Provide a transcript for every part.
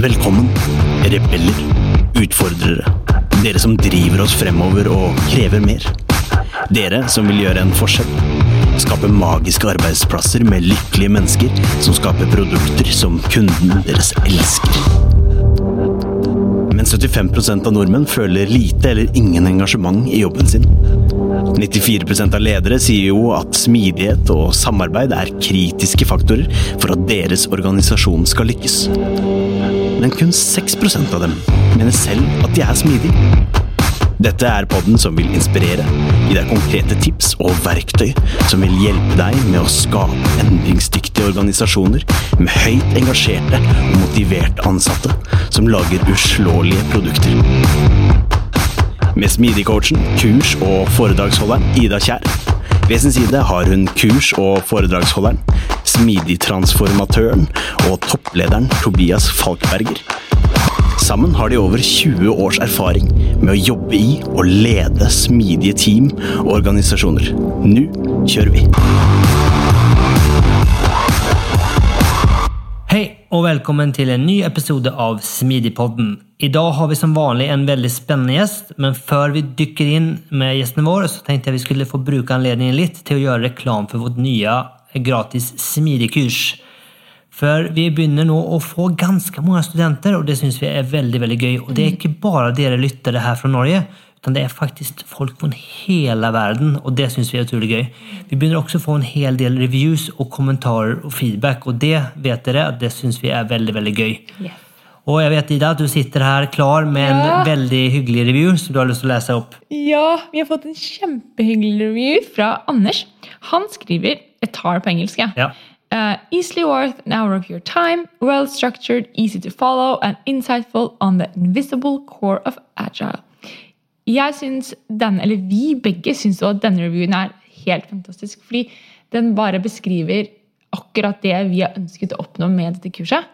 Velkommen, rebeller, utfordrere. Dere som driver oss fremover og krever mer. Dere som vil gjøre en forskjell. Skape magiske arbeidsplasser med lykkelige mennesker som skaper produkter som kunden deres elsker. Men 75% av nordmenn føler lite eller ingen engasjement i jobben sin. 94% av ledere sier jo at smidighet og samarbeid er kritiske faktorer for at deres organisasjon skal lykkes men kun 6% av dem mener selv at de er smidige. Dette er podden som vil inspirere, gi deg konkrete tips og verktøy som vil hjelpe deg med å skape endringsdyktige organisasjoner med høyt engasjerte og motiverte ansatte som lager uslåelige produkter. Med Smidigcoachen, kurs- og foredragsholderen Ida Kjær. Ved sin side har hun kurs- og foredragsholderen smidigtransformatøren og topplederen Tobias Falkberger. Sammen har de over 20 års erfaring med å jobbe i og lede smidige team og organisasjoner. Nå kjører vi! Hei og velkommen til en ny episode av Smidigpodden. I dag har vi som vanlig en veldig spennende gjest, men før vi dykker inn med gjesten vår, så tenkte jeg vi skulle få bruke anledningen litt til å gjøre reklame for vårt nye gratis smidigkurs. For vi begynner nå å få ganske mange studenter, og det syns vi er veldig veldig gøy. Og det er ikke bare dere lyttere her fra Norge, men det er faktisk folk fra hele verden, og det syns vi er utrolig gøy. Vi begynner også å få en hel del reviews og kommentarer og feedback, og det vet dere at det syns vi er veldig, veldig gøy. Yes. Og jeg vet, Ida, at du sitter her klar med en Ja. veldig hyggelig review som du har lyst til å lese opp. Ja, vi har fått en kjempehyggelig review fra Anders. Han skriver Jeg tar på engelsk, jeg. Ja. Uh, easily worth an hour of your time, well structured, easy to follow, and insightful on the invisible core of agile. Jeg synes den, eller Vi begge syns at denne reviewen er helt fantastisk. Fordi den bare beskriver akkurat det vi har ønsket å oppnå med dette kurset.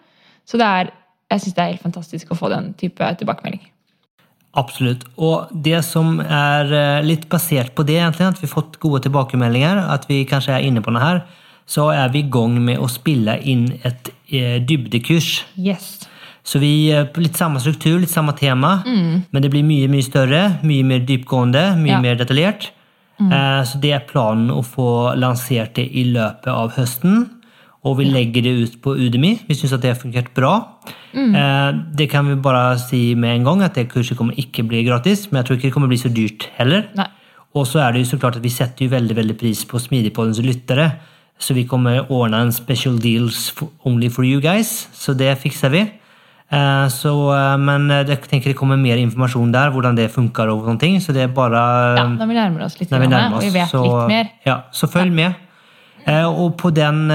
Så det er, jeg syns det er helt fantastisk å få den type tilbakemelding. Absolutt. Og det som er eh, litt basert på det, egentlig, at vi har fått gode tilbakemeldinger, at vi kanskje er inne på noe her, så er vi i gang med å spille inn et eh, dybdekurs. Yes. Så vi eh, litt samme struktur, litt samme tema, men det blir mye mye større, mye mer dypgående, mye Ja. mer detaljert. Eh, Så det er planen å få lansert det i løpet av høsten. Og vi legger det ut på Udemy. Vi syns at det har fungert bra. Eh, Det kan vi bare si med en gang, at det kurset kommer ikke bli gratis. Men jeg tror ikke det kommer bli så dyrt heller. Nei. Og så er det jo så klart at vi setter jo veldig veldig pris på Smidigpoddens lyttere. Så vi kommer ordne en special deals for, only for you guys. Så det fikser vi. Eh, så, eh, men eh, jeg tenker det kommer mer informasjon der, hvordan det funker. og sånne ting, Så det er bare Ja, når vi nærmer oss litt, vi nærmer og vi vet så, litt mer. Ja, så følg med. Og på, den,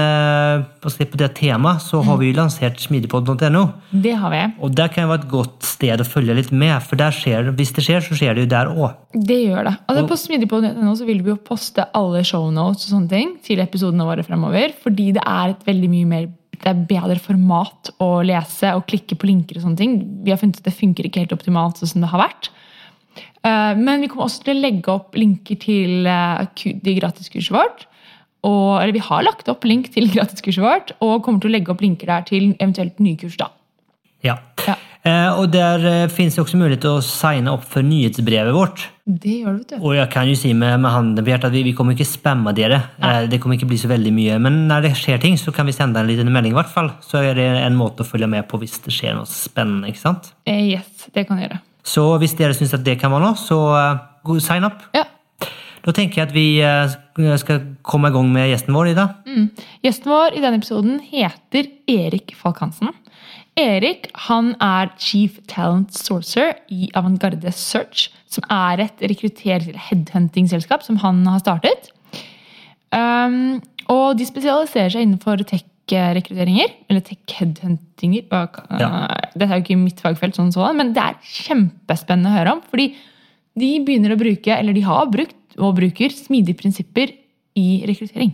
på det temaet så har vi jo lansert smidigpod.no. Det har vi. Og der kan jo være et godt sted å følge litt med, for skjer, hvis det skjer, så skjer det jo der òg. Det gjør det. Altså, på smidigpod.no så vil vi jo poste alle shownotes og sånne ting til episodene våre fremover, fordi det er et veldig mye mer det er bedre format å lese og klikke på linker og sånne ting. Vi har funnet at det funker ikke helt optimalt sånn som det har vært. Eh, Men vi kommer også til å legge opp linker til eh, de gratiskurset vårt. Og, eller vi har lagt opp link til gratiskurset vårt, og kommer til å legge opp linker der til eventuelt nye kurs. da. Ja. Ja. Eh, og der eh, finnes det også mulighet til å signe opp for nyhetsbrevet vårt. Det gjør du, vet du. Og jeg kan jo si med, med handen på hjertet at vi, vi kommer ikke spamme dere. Eh, det kommer ikke bli så veldig mye. Men når det skjer ting, så kan vi sende en liten melding. i hvert fall. Så er det en måte å følge med på hvis det skjer noe spennende. ikke sant? Yes, det kan gjøre. Så hvis dere syns at det kan være noe, så sign up. Ja. Da tenker jeg at vi skal komme i gang med gjesten vår, Ida. Gjesten vår i denne episoden heter Erik Falk-Hansen. Erik han er Chief Talent Sourcer i Avantgarde Search, som er et rekrutterings- eller headhunting-selskap som han har startet. Um, og de spesialiserer seg innenfor tech-rekrutteringer, eller tech-headhuntinger. Ja. Dette er jo ikke mitt fagfelt, sånn sånn, men det er kjempespennende å høre om. fordi de begynner å bruke, eller de har brukt og bruker, smidige prinsipper i rekruttering.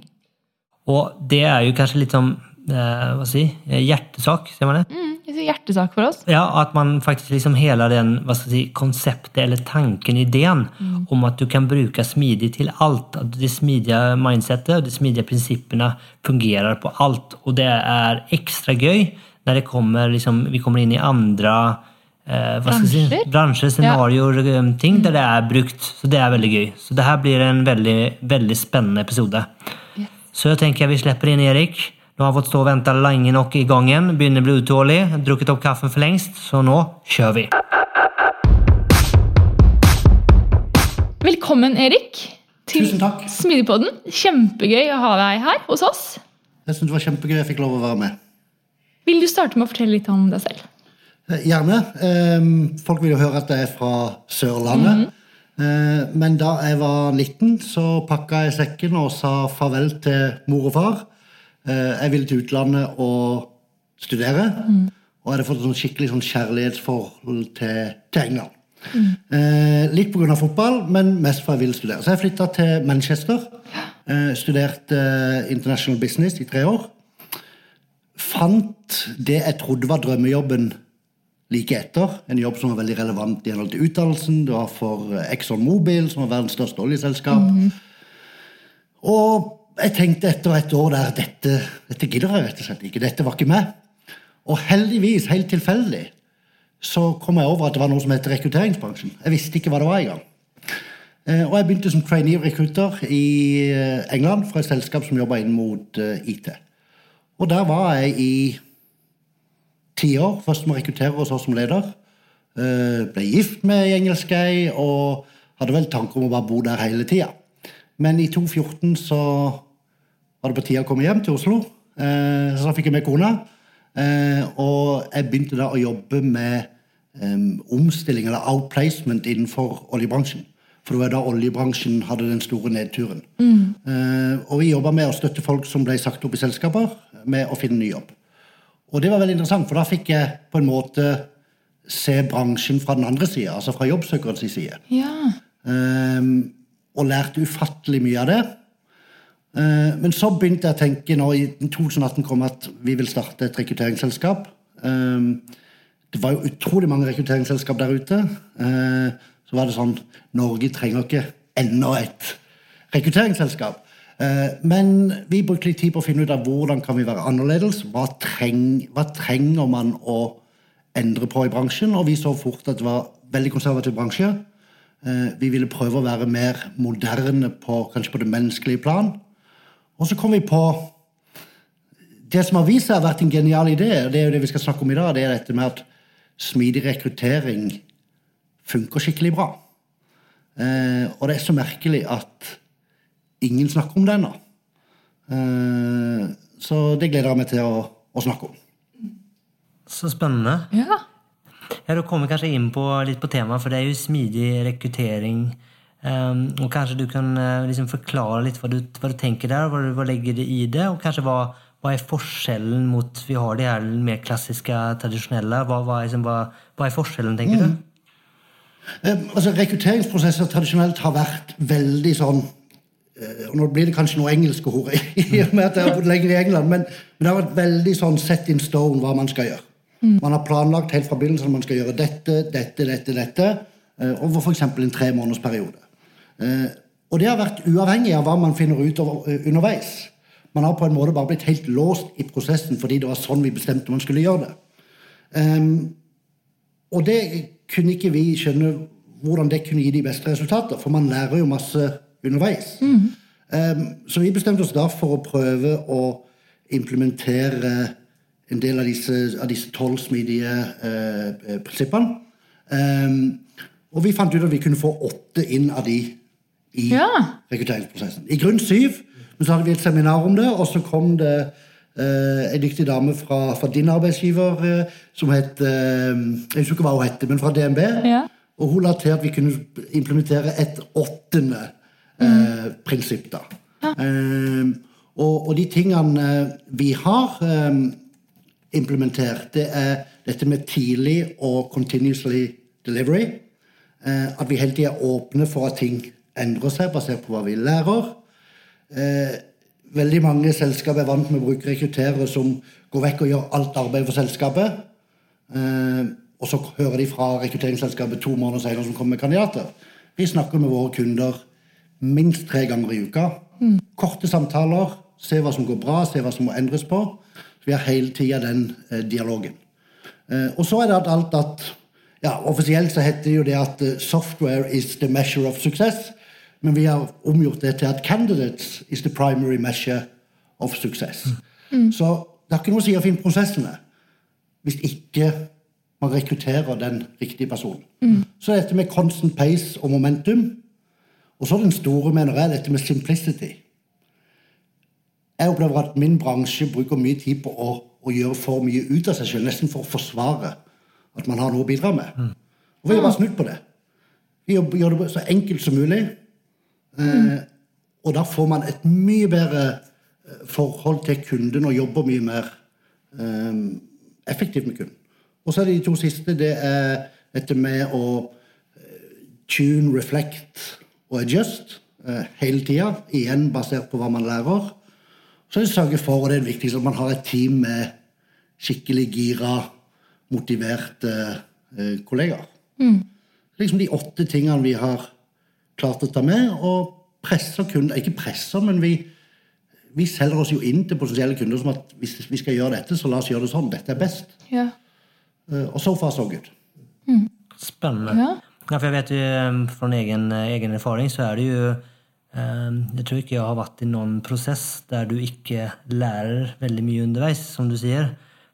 Og det er jo kanskje litt som eh, si, hjertesak, sier man det? Mm, er hjertesak for oss. Ja, At man faktisk liksom hele den hva skal si, konseptet eller tanken, idén om at du kan bruke smidig til alt. At det smidige mindsetet og de smidige prinsippene fungerer på alt. Og det er ekstra gøy når det kommer, liksom, vi kommer inn i andre eh, jag säga, Branscher? branscher, scenarier, eh, ting der det er brukt. Så det er veldig gøy. Så det her blir en veldig, veldig spennende episode. Yes. Så jeg tenker vi slipper inn Erik. Nå har jeg fått stå og vente lenge nok i gangen. Begynner å bli utålig. Drukket opp kaffen for lengst, så nå kjører vi. Velkommen, Erik, til Tusen takk. Smidigpodden. Kjempegøy å ha deg her hos oss. Jeg synes det var kjempegøy jeg fikk lov å være med. Vil du starte med å fortelle litt om deg selv? Eh, Gjerne. Ehm, Folk vil jo høre at jeg er fra Sørlandet. Eh, Men da jeg var 19, så pakka jeg sekken og sa farvel til mor og far. Eh, Jeg ville til utlandet og studere. Og jeg hadde fått et skikkelig sånn kjærlighetsforhold til, til England. Eh, litt pga. fotball, men mest for jeg ville studere. Så jeg flytta til Manchester. Eh, studerte eh, International Business i tre år. Fant det jeg trodde var drømmejobben like etter. En jobb som var veldig relevant i henhold til utdannelsen. Det var for Exxon Mobil, som var verdens største oljeselskap. Og jeg tenkte etter et år der dette, dette gidder jeg rett og slett ikke. Dette var ikke meg. Og heldigvis, helt tilfeldig, så kom jeg over at det var noe som heter rekrutteringsbransjen. Jeg visste ikke hva det var engang. Eh, Og jeg begynte som trainee-rekrutter i eh, England fra et selskap som jobba inn mot eh, IT. Og der var jeg i ti år. Først som rekrutterer og så som leder. Ble gift med ei engelskei og hadde vel tanker om å bare bo der hele tida. Men i 2014 så var det på tide å komme hjem til Oslo. Eh, Så da fikk jeg med kona. Eh, Og jeg begynte da å jobbe med omstilling, eller outplacement, innenfor oljebransjen. For det var da oljebransjen hadde den store nedturen. Eh, Og vi jobba med å støtte folk som ble sagt opp i selskaper, med å finne ny jobb. Og det var veldig interessant, for da fikk jeg på en måte se bransjen fra den andre sida, altså fra jobbsøkerens side. Ja. Ehm, og lærte ufattelig mye av det. Eh, men så begynte jeg å tenke når i 2018 kom at vi vil starte et rekrutteringsselskap. Ehm, det var jo utrolig mange rekrutteringsselskap der ute. Eh, så var det sånn Norge trenger ikke enda et rekrutteringsselskap. Eh, men vi brukte litt tid på å finne ut av hvordan kan vi være annerledes. Hva, treng, hva trenger man å endre på i bransjen? Og vi så fort at det var veldig konservativ bransje. Eh, Vi ville prøve å være mer moderne på, kanskje på det menneskelige plan. Og så kom vi på Det som har vist seg å ha vært en genial idé, og det er jo det vi skal snakke om i dag, det er dette med at smidig rekruttering funker skikkelig bra. Eh, og det er så merkelig at ingen snakker om det ennå. Eh, så det gleder jeg meg til å, å snakke om. Så spennende. ja. Ja, du kommer kanskje inn på, litt på temaet, for det er jo smidig rekruttering. Um, og kanskje du kan eh, liksom forklare litt hva du, hva du tenker der, hva du hva legger du i det, og kanskje hva, hva er forskjellen mot Vi har de her mer klassiske, tradisjonelle. Hva, hva, liksom, hva, hva er forskjellen, tenker du? Eh, altså, rekrutteringsprosesser tradisjonelt har vært veldig sånn eh, og Nå blir det kanskje noe engelske ord i og med at jeg har bodd lenger i England, men, men det har vært veldig sånn set in stone hva man skal gjøre. Man har planlagt helt fra begynnelsen at man skal gjøre dette, dette, dette, dette eh, over f.eks. en tre måneders periode. Eh, Og det har vært uavhengig av hva man finner ut eh, underveis. Man har på en måte bare blitt helt låst i prosessen fordi det var sånn vi bestemte man skulle gjøre det. Ehm, og det kunne ikke vi skjønne hvordan det kunne gi de beste resultater, for man lærer jo masse underveis. Ehm, så vi bestemte oss da for å prøve å implementere en del av disse, tolv smidige eh, eh, prinsippene. Um, og vi fant ut at vi kunne få åtte inn av de i Ja. rekrutteringsprosessen. I grunn syv, men så hadde vi et seminar om det, og så kom det eh, en dyktig dame fra, fra din arbeidsgiver eh, som het eh, Jeg husker ikke hva hun het, men fra DNB. Ja. Og hun la til at vi kunne implementere et åttende eh, prinsipp. da. Eh, og, og de tingene vi har eh, implementert, det er dette med tidlig og continuously delivery. Eh, at vi hele tida er åpne for at ting endrer seg basert på hva vi lærer. Eh, veldig mange selskap er vant med å bruke rekrutterere som går vekk og gjør alt arbeidet for selskapet. Eh, og så hører de fra rekrutteringsselskapet to måneder senere som kommer med kandidater. Vi snakker med våre kunder minst tre ganger i uka. Korte samtaler, se hva som går bra, se hva som må endres på. Så vi har hele tida den eh, dialogen. Eh, og så er det alt at ja, Offisielt så heter det jo det at uh, 'software is the measure of success'. Men vi har omgjort det til at 'candidates is the primary measure of success'. Mm. Så det har ikke noe å si å finne prosessene hvis ikke man rekrutterer den riktige personen. Mm. Så dette med constant pace og momentum. Og så den store, mener jeg, dette med simplicity. Jeg opplever at min bransje bruker mye tid på å, å gjøre for mye ut av seg selv, nesten for å forsvare at man har noe å bidra med. Mm. Og vi har bare snudd på det. Vi gjør det så enkelt som mulig. Mm. Eh, og da får man et mye bedre eh, forhold til kunden og jobber mye mer eh, effektivt med kunden. Og så er det de to siste. Det er dette med å tune, reflect og adjust eh, hele tida. Igjen basert på hva man lærer. Så er det sørge for, og det er det viktigste, at man har et team med skikkelig gira motiverte eh, kollegaer. Mm. Liksom de åtte tingene vi har klart å ta med, og presser kunder Ikke presser, men vi, vi selger oss jo inn til potensielle kunder som at hvis vi skal gjøre dette, så la oss gjøre det sånn. Dette er best. Ja. Uh, og so far, so good. Mm. Spennende. Ja. ja. for jeg vet jo eh, fra egen, egen, erfaring så er det jo Jeg tror ikke jeg har vært i noen prosess der du ikke lærer veldig mye underveis, som du sier.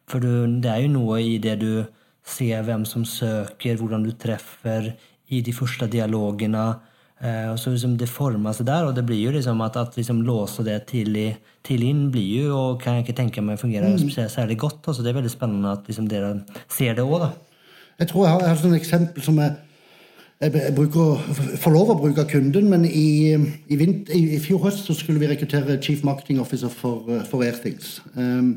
For du, det er jo noe i det du ser hvem som søker, hvordan du treffer i de første dialogene. Eh, og så liksom Det former seg der, og det blir jo liksom at, at liksom låse det tidlig, tidlig inn blir jo, og kan jeg ikke tenke meg fungerer mm. særlig godt. Altså det er veldig spennende at liksom dere ser det òg. Jeg tror jeg har, jeg har et eksempel som jeg, jeg, bruker, får lov å bruke av kunden, men i, i, vint, i, i fjor høst så skulle vi rekruttere Chief Marketing Officer for, for Airthings. Um,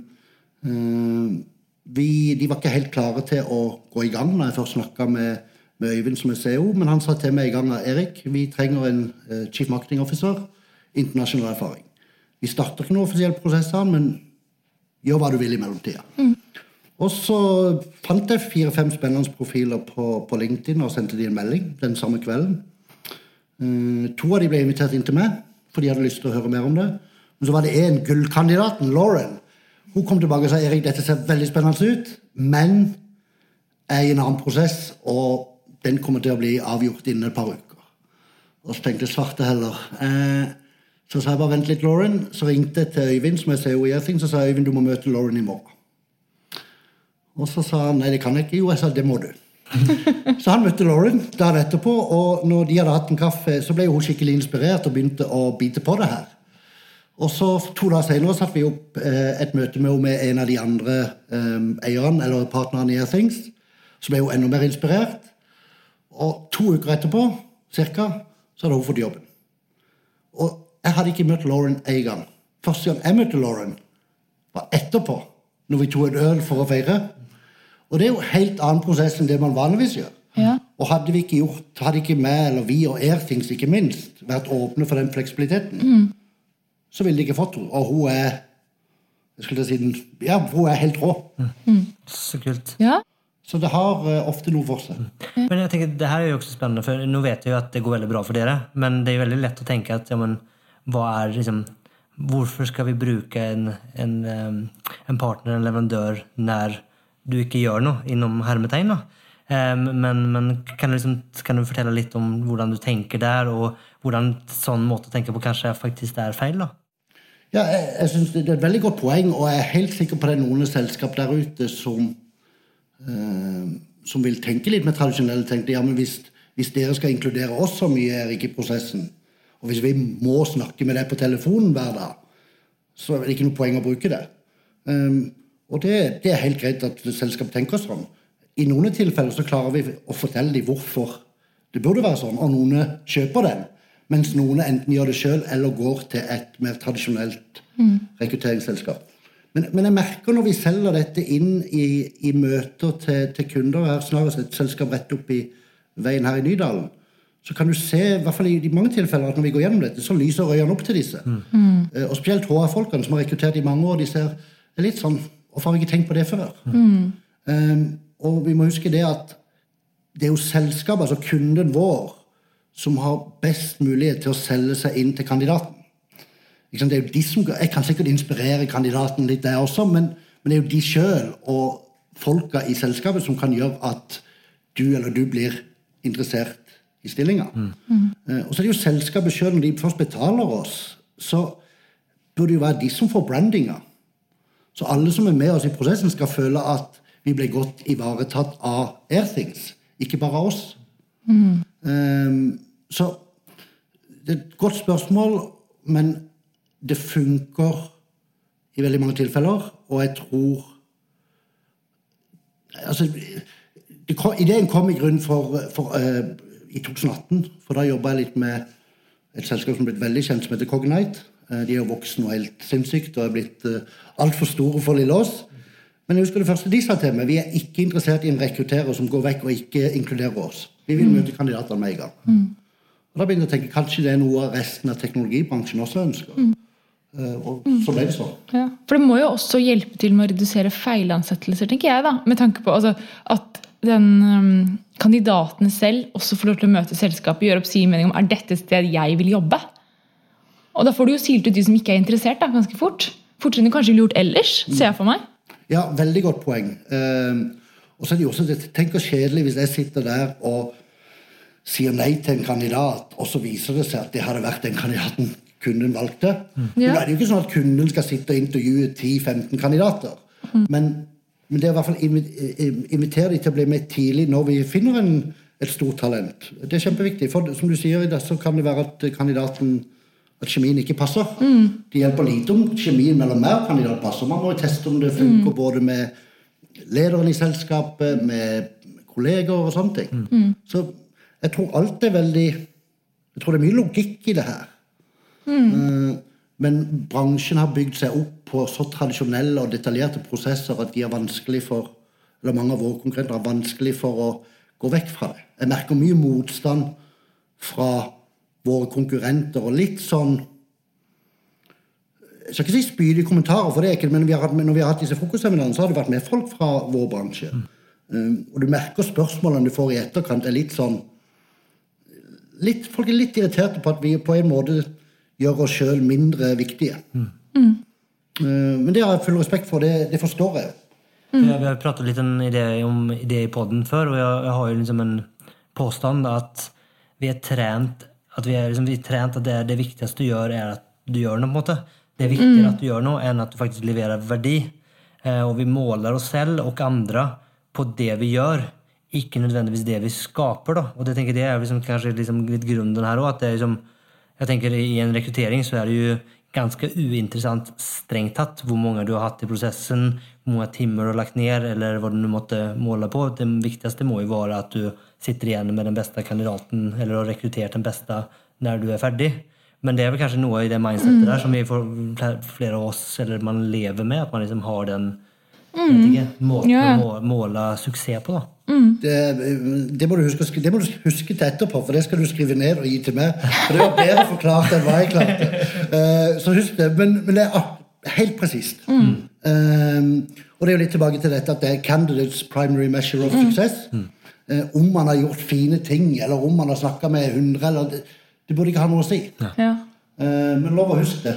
um, vi, de var ikke helt klare til å gå i gang når jeg først snakka med, med, Øyvind, som er CEO, men han sa til meg en gang Erik, vi trenger en uh, chief marketing officer. Internasjonal erfaring. Vi starter ikke noen offisielle prosesser, men gjør hva du vil i mellomtida. Mm. Og så fant jeg fire-fem spennende profiler på, på, LinkedIn og sendte de en melding den samme kvelden. Uh, to av de ble invitert inn til meg, for de hadde lyst til å høre mer om det. Men så var det én, gullkandidaten, Lauren, hun kom tilbake og sa Erik, dette ser veldig spennende ut, men jeg er i en annen prosess, og den kommer til å bli avgjort innen et par uker. Og så tenkte svarte heller. Eh, så sa jeg bare vent litt, Lauren. Så ringte jeg til Øyvind, som jeg ser i Earthing, så sa Øyvind du må møte Lauren i morgen. Og så sa han nei, det kan jeg ikke. Jo, jeg sa det må du. så han møtte Lauren dagen etterpå, og når de hadde hatt en kaffe, så ble hun skikkelig inspirert og begynte å bite på det her. Og så To dager senere satte vi opp eh, et møte med henne med en av de andre eh, eierne eller partnerne i Airthings. Så ble hun enda mer inspirert. Og to uker etterpå cirka, så hadde hun fått jobben. Og jeg hadde ikke møtt Lauren én gang. Første gang jeg møtte Lauren, var etterpå, når vi tok en øl for å feire. Og det er jo en helt annen prosess enn det man vanligvis gjør. Ja. Og hadde vi ikke gjort, hadde ikke vi, eller vi og Airthings ikke minst, vært åpne for den fleksibiliteten, mm så ville de ikke fått henne. Og hun er jeg skulle si, ja, hun er helt rå. Mm. Så kult. Ja. Så det har uh, ofte noe for seg. Mm. Men jeg tenker, det her er jo også spennende, for nå vet jeg jo at det går veldig bra for dere. Men det er jo veldig lett å tenke at ja, men, er liksom Hvorfor skal vi bruke en, en, en partner, en leverandør, når du ikke gjør noe, innom hermetegn? Men, men kan, du liksom, kan, du fortelle litt om hvordan du tenker der, og hvordan sånn måte å tenke på kanskje faktisk er feil? da? Ja, jeg, jeg synes Det er et veldig godt poeng, og jeg er helt sikker på det er noen selskap der ute som, eh, som vil tenke litt med tradisjonelle, Tenkte, ja, men hvis, hvis, dere skal inkludere oss så mye er ikke i prosessen, og hvis vi må snakke med deg på telefonen hver dag, så er det ikke noe poeng å bruke det. Um, og det, det, er helt greit at selskap tenker sånn. I noen tilfeller så klarer vi å fortelle dem hvorfor det burde være sånn, og noen kjøper den. Mens noen enten gjør det sjøl eller går til et mer tradisjonelt mm. rekrutteringsselskap. Men, men, jeg merker når vi selger dette inn i, i møter til, til, kunder Jeg har snarere et selskap rett opp i veien her i Nydalen. så kan du se i hvert fall i mange tilfeller, at når vi går gjennom dette, så lyser øynene opp til disse. Mm. Og spesielt HR-folkene som har rekruttert i mange år. de ser det er litt sånn Hvorfor har jeg ikke tenkt på det før? Mm. Um, og vi må huske det at det er jo selskapet, altså kunden vår, som har best mulighet til å selge seg inn til kandidaten. Det er jo de som, jeg kan sikkert inspirere kandidaten litt der også, men, men det er jo de sjøl og folka i selskapet som kan gjøre at du eller du blir interessert i stillinga. Mm. Mm. Og så er det jo selskapet sjøl, når de først betaler oss, så burde det jo være de som får brandinga. Så alle som er med oss i prosessen, skal føle at vi ble godt ivaretatt av Airthings, ikke bare av oss. Mm. Um, så det er et godt spørsmål, men det funker i veldig mange tilfeller, og jeg tror Altså, det, ideen kom i grunn for, for uh, i 2018. For da jobba jeg litt med et selskap som er blitt veldig kjent, som heter Cognite. Uh, de er jo voksne og helt sinnssykt og er blitt uh, altfor store for lille oss. Men jeg husker det første de sa til meg, vi er ikke interessert i en rekrutterer som går vekk og ikke inkluderer oss. Vi vil møte kandidatene med en gang. Mm. Og Da begynte jeg å tenke kanskje det er noe resten av teknologibransjen også ønsker. Mm. Og så ble det sånn. Ja, for det må jo også hjelpe til med å redusere feilansettelser, tenker jeg. da, Med tanke på altså, at den um, kandidaten selv også får lov til å møte selskapet, gjøre opp sin mening om er dette et sted jeg vil jobbe. Og da får du jo silt ut de som ikke er interessert, da, ganske fort. Fortere enn du kanskje ville gjort ellers, ser jeg for meg. Ja, veldig godt poeng. Uh, og så er det jo også det, Tenk hvor kjedelig hvis jeg sitter der og sier nei til en kandidat, og så viser det seg at det hadde vært den kandidaten kunden valgte. Mm. Ja. Det er jo ikke sånn at kunden skal sitte og intervjue 10-15 kandidater. Mm. Men, men, det er i hvert fall invitere dem til å bli med tidlig når vi finner en, et stort talent. Det er kjempeviktig. For som du sier, så kan det være at kandidaten at kjemien ikke passer. Mm. Det hjelper lite om kjemien mellom mer kandidat passer. Man må jo teste om det funker mm. både med lederen i selskapet, med kolleger og sånne ting. Mm. Så jeg tror alt er veldig Jeg tror det er mye logikk i det her. Mm. Men bransjen har bygd seg opp på så tradisjonelle og detaljerte prosesser at de er vanskelig for eller mange av våre konkurrenter er vanskelig for å gå vekk fra det. Jeg merker mye motstand fra våre konkurrenter og litt sånn Jeg skal ikke si spydige kommentarer, for det er ikke men vi hatt, når vi har hatt disse frokostseminarene, så har det vært med folk fra vår bransje. Mm. Um, og du merker spørsmålene du får i etterkant, er litt sånn litt, Folk er litt irriterte på at vi på en måte gjøre oss sjøl mindre viktige. Mm. Mm. Men det har jeg full respekt for. Det, det forstår jeg. Mm. Vi har pratet litt idé, om det i poden før, og jeg, jeg, har jo liksom en påstand at vi er trent at vi er, liksom, vi er trent at det, det, viktigste du gjør, er at du gjør noe. på en måte. Det er viktigere mm. at du gjør noe, enn at du faktisk leverer verdi. Eh, og vi måler oss selv og andre på det vi gjør, ikke nødvendigvis det vi skaper. da. Og det tenker jeg er liksom, kanskje liksom litt grunnen her òg. Liksom, jeg tenker I en rekruttering så er det jo ganske uinteressant strengt tatt hvor mange du har hatt i prosessen, hvor mange timer du har lagt ned, eller hva du måtte måle på. Det viktigste må jo være at du sitter igjen med den beste kandidaten, eller har rekruttert den beste når du er ferdig. Men det er vel kanskje noe i det mindsetet mm. der som vi får, flere av oss eller man lever med, at man liksom har den mm. ikke, måten ja. å måle suksess på. da. Mm. Det, det, må huske, det, må du huske, til etterpå, for det skal du skrive ned og gi til meg. For det var bedre forklart enn hva jeg klarte. Uh, så husk det. Men, men, det er helt presist. Mm. Uh, og det er jo litt tilbake til dette at det er candidates primary measure of success. Mm. Uh, om man har gjort fine ting, eller om man har snakka med 100 eller det, det, burde ikke ha noe å si. Ja. Uh, men lov å huske det.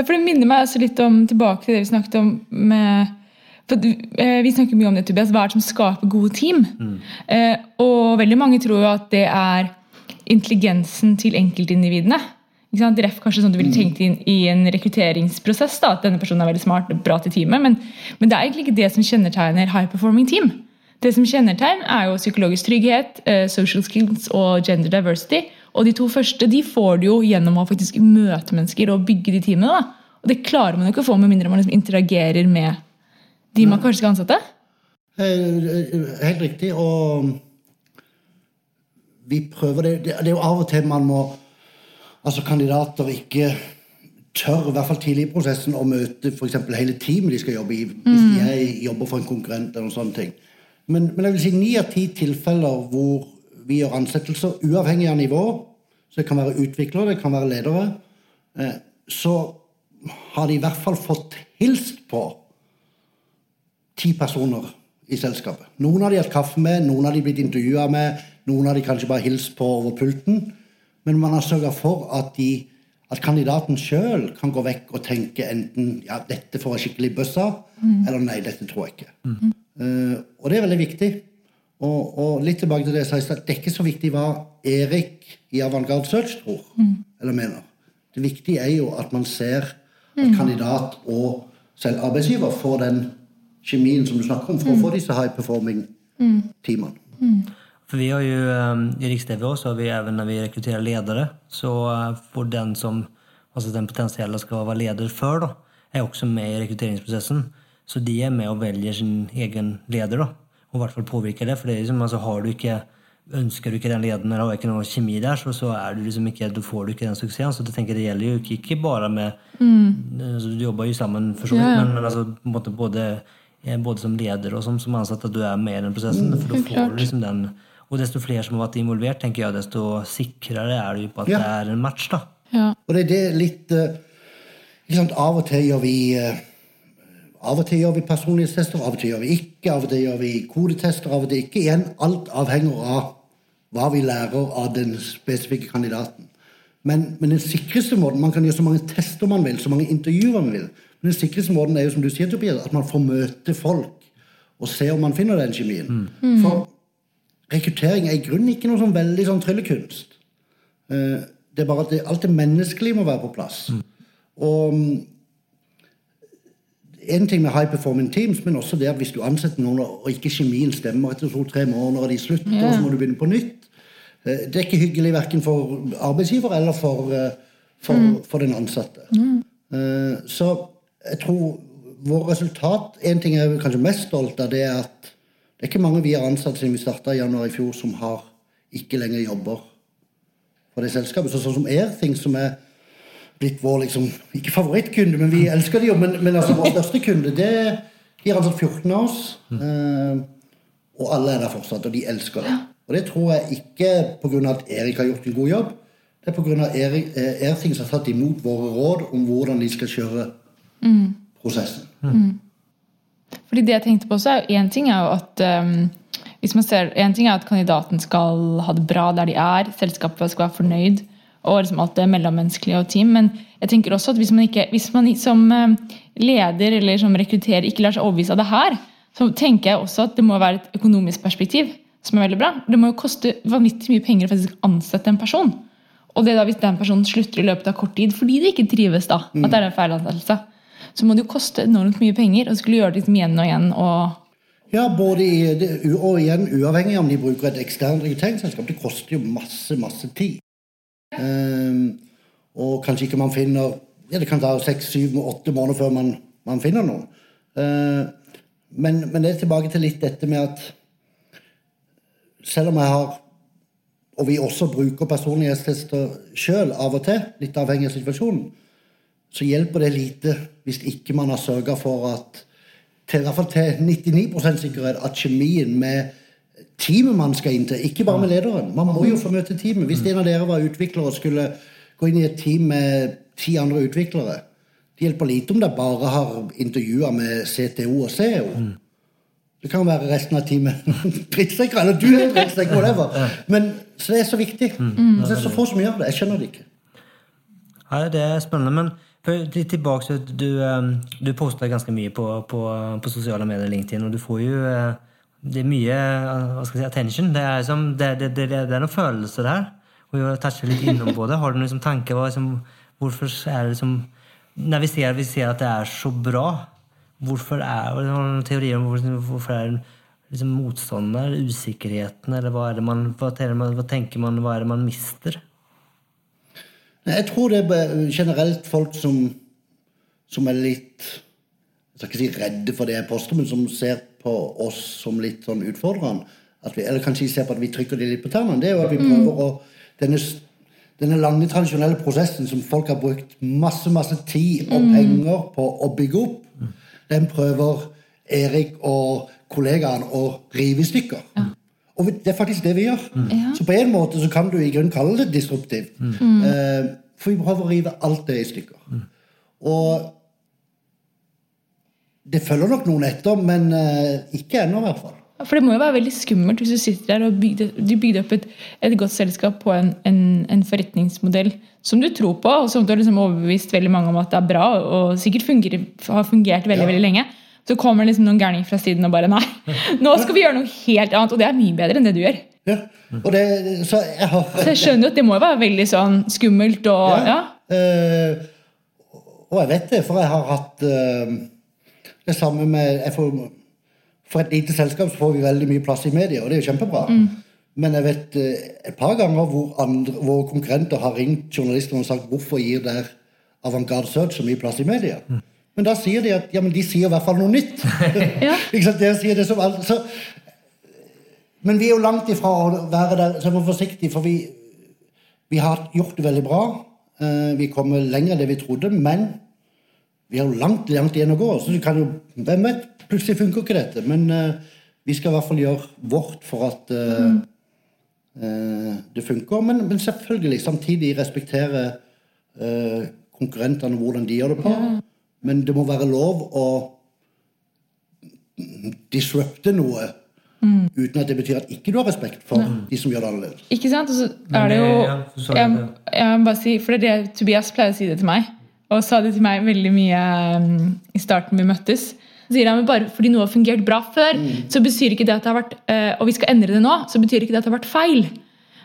for det minner meg også litt om tilbake til det vi snakket om med for eh, Vi snakker mye om det, Tobias. Hva er det som skaper gode team? Mm. Eh, og veldig mange tror jo at det er intelligensen til enkeltindividene. Ref kanskje sånn du ville mm. tenkt inn i en rekrutteringsprosess. da, at denne personen er veldig smart, og bra til teamet, men, men, det er egentlig ikke det som kjennetegner high performing team. Det som kjennetegner er jo psykologisk trygghet, eh, social skills og gender diversity. Og de to første de får du jo gjennom å faktisk møte mennesker og bygge de teamene. da. Og det klarer man jo ikke å få med mindre man liksom interagerer med de man kanskje skal ansette? Helt riktig. Og vi prøver det. Det er jo av og til man må Altså kandidater ikke tør, i hvert fall tidlig i prosessen, å møte f.eks. hele teamet de skal jobbe i. Hvis mm. de jobber for en konkurrent eller noen sånne ting. Men, men jeg vil si ni av ti tilfeller hvor vi gjør ansettelser uavhengig av nivå, så det kan være utviklere, det kan være ledere, eh, så har de i hvert fall fått hilst på ti personer i selskapet. Noen har de hatt kaffe med, noen har de blitt intervjua med, noen har de kanskje bare hilst på over pulten. Men man har sørga for at, de, at kandidaten sjøl kan gå vekk og tenke enten ja, dette får jeg skikkelig bøss av, mm. eller nei, dette tror jeg ikke. Mm. Uh, og det er veldig viktig. Og, og, litt tilbake til det jeg sa i stad, det er ikke så viktig hva Erik i Avantgarde Search tror mm. eller mener. Det viktige er jo at man ser at mm. kandidat og selv arbeidsgiver får den kjemien som du snakker om, for å få mm. disse high performing-teamene. Mm. For vi har jo, um, I Riks-TV også har vi even når vi rekrutterer ledere, så uh, får den som altså den potensielle skal være leder før, da, er også med i rekrutteringsprosessen. Så de er med og velger sin egen leder, da, og i hvert fall påvirker det. For det er liksom, altså, har du ikke ønsker du ikke den leden eller har ikke noe kjemi der, så, så er du liksom ikke, du får du ikke den suksessen. Så det tenker det gjelder jo ikke, ikke bare med mm. altså, Du jobber jo sammen, for så vidt, ja, ja. men, men altså, både Eh, både som leder og som, som ansatt, at du er med i den prosessen. Mm, for da får du liksom den Og desto flere som har vært involvert, tenker jeg, desto sikrere er du på at ja. det er en match. da. Ja. Og det er det litt uh, Av og til gjør vi uh, av og til gjør vi personlighetstester, av og til gjør vi ikke. Av og til gjør vi kodetester, av og til ikke. Igjen, alt avhenger av hva vi lærer av den spesifikke kandidaten. Men, men den sikreste måten Man kan gjøre så mange tester man vil, så mange intervjuer man vil. Men den sikreste måten er jo som du sier, Tobias, at man får møte folk og se om man finner den kjemien. Mm. For rekruttering er i grunnen ikke noe sånn veldig sånn tryllekunst. Eh, det er bare at det, alt det menneskelige må være på plass. Mm. Og en ting med high performing teams, men også det at hvis du ansetter noen og ikke kjemien stemmer etter to-tre måneder, og de slutter, yeah. og så må du begynne på nytt eh, Det er ikke hyggelig verken for arbeidsgiver eller for, eh, for, mm. for den ansatte. Mm. Så jeg tror vår resultat En ting jeg er kanskje mest stolt av, det er at det er ikke mange vi har ansatt siden vi starta i januar i fjor, som har ikke lenger jobber for det selskapet. Så, sånn som Airthing, som er blitt vår liksom, ikke favorittkunde, men vi elsker de jo. Men, men altså, vår største kunde, det de har ansatt 14 av oss. Eh, og alle er der fortsatt, og de elsker det. Og det tror jeg ikke pga. at Erik har gjort en god jobb. Det er pga. Eh, Airthing som har tatt imot våre råd om hvordan de skal kjøre mm. prosessen. Mm. Fordi det jeg tenkte på også, er Én ting er jo at um, hvis man ser, en ting er at kandidaten skal ha det bra der de er, selskapet skal være fornøyd, og liksom alt det mellommenneskelige og team. Men jeg tenker også at hvis man, ikke, hvis man som um, leder eller som rekrutterer ikke lar seg overbevise av det her, så tenker jeg også at det må være et økonomisk perspektiv som er veldig bra. Det må jo koste vanvittig mye penger å faktisk ansette en person. Og det da hvis den personen slutter i løpet av kort tid fordi de ikke trives, da, at det er en feilansettelse så må det jo koste enormt mye penger å skulle gjøre det liksom igjen og igjen. og ja, både i, og igjen uavhengig om de bruker et eksternt rekrutteringsselskap. Det koster jo masse, masse tid. Um, og kanskje ikke man finner ja, Det kan ta seks, syv, åtte måneder før man, man finner noen. Uh, men, men, det er tilbake til litt dette med at selv om jeg har Og vi også bruker personlighetstester sjøl av og til, litt avhengig av situasjonen, så hjelper det lite hvis ikke man har sørga for at til, i hvert fall til 99% sikkerhet at kjemien med teamet man skal inn til, ikke bare med lederen Man må jo få møte teamet. Hvis en av dere var utvikler og skulle gå inn i et team med ti andre utviklere Det hjelper lite om dere bare har intervjua med CTO og CEO. Det kan være resten av teamet drittsekker, eller du er drittsekk, whatever. Men, så det er så viktig. Mm. Så det er så få som gjør det. Jeg skjønner det ikke. Ja, det er spennende, men for tilbake, du, ehm, du poster ganske mye på, på, på, sosiale medier, LinkedIn, og du får jo eh, Det er mye hva skal jeg si, attention. Det er, som, det, det, det, det er noen følelser der. Og vi har touchet litt innom på det. Har du noen liksom, tanke liksom, Hvorfor er det liksom Når vi ser, vi ser, at det er så bra, hvorfor er det noen teorier om hvorfor, hvorfor er liksom, motstander, usikkerheten, eller hva man hva, hva tenker man, hva er det man mister? Jeg tror det er generelt folk som, som er litt jeg skal ikke si redde for det jeg poster, men som ser på oss som litt sånn utfordrende. Vi, eller kanskje ser på at vi trykker de litt på tennene. Det er jo at vi mm. prøver å denne, denne lange, tradisjonelle prosessen som folk har brukt masse masse tid og mm. penger på å bygge opp, den prøver Erik og kollegaene å rive i stykker. Og det er faktisk det vi gjør. Ja. Så på en måte så kan du i grunnen kalle det disruptivt. Mm. for vi prøver å rive alt det i stykker. Og det følger nok noen etter, men eh, ikke ennå, i hvert fall. For det må jo være veldig skummelt hvis du sitter der og bygde, du bygde opp et, et godt selskap på en, en, en forretningsmodell som du tror på, og som du har liksom overbevist veldig mange om at det er bra, og sikkert fungerer, har fungert veldig Ja. veldig lenge. Så kommer liksom noen gærninger fra siden og bare nei, nå skal vi gjøre noe helt annet. Og det er mye bedre enn det du gjør. Ja. Det, så jeg har Så jeg skjønner jo at det må jo være veldig sånn skummelt og ja. Eh, og jeg vet det, for jeg har hatt eh, det samme med jeg får, For et lite selskap så får vi veldig mye plass i media, og det er jo kjempebra. Men jeg vet eh, et par ganger hvor, andre, hvor konkurrenter har ringt journalister og sagt hvorfor gir der Avantgarde Search så mye plass i media? Men da sier de at ja, men de sier i hvert fall noe nytt. Ja. Ikke sant? De sier det som alt, så, Men vi er jo langt ifra å være der, så jeg må være forsiktig, for vi, vi har gjort det veldig bra. Eh, Vi kommer lenger enn det vi trodde, men vi har jo langt, langt igjen å gå. Så du kan jo, hvem vet, plutselig funker ikke dette. Men uh, vi skal i hvert fall gjøre vårt for at uh, mm. uh, det funker. Men, men selvfølgelig samtidig respektere eh, konkurrentene og hvordan de gjør det på. Men det må være lov å disrupte noe uten at det betyr at ikke du har respekt for de som gjør det annerledes. Ikke sant? Og så er det jo ja, jeg må bare si, For det er det Tobias pleier å si det til meg, og sa det til meg veldig mye um, i starten vi møttes. Så sier han men bare fordi noe har fungert bra før, så betyr ikke det at det har vært uh, og vi skal endre det nå, så betyr ikke det at det har vært feil.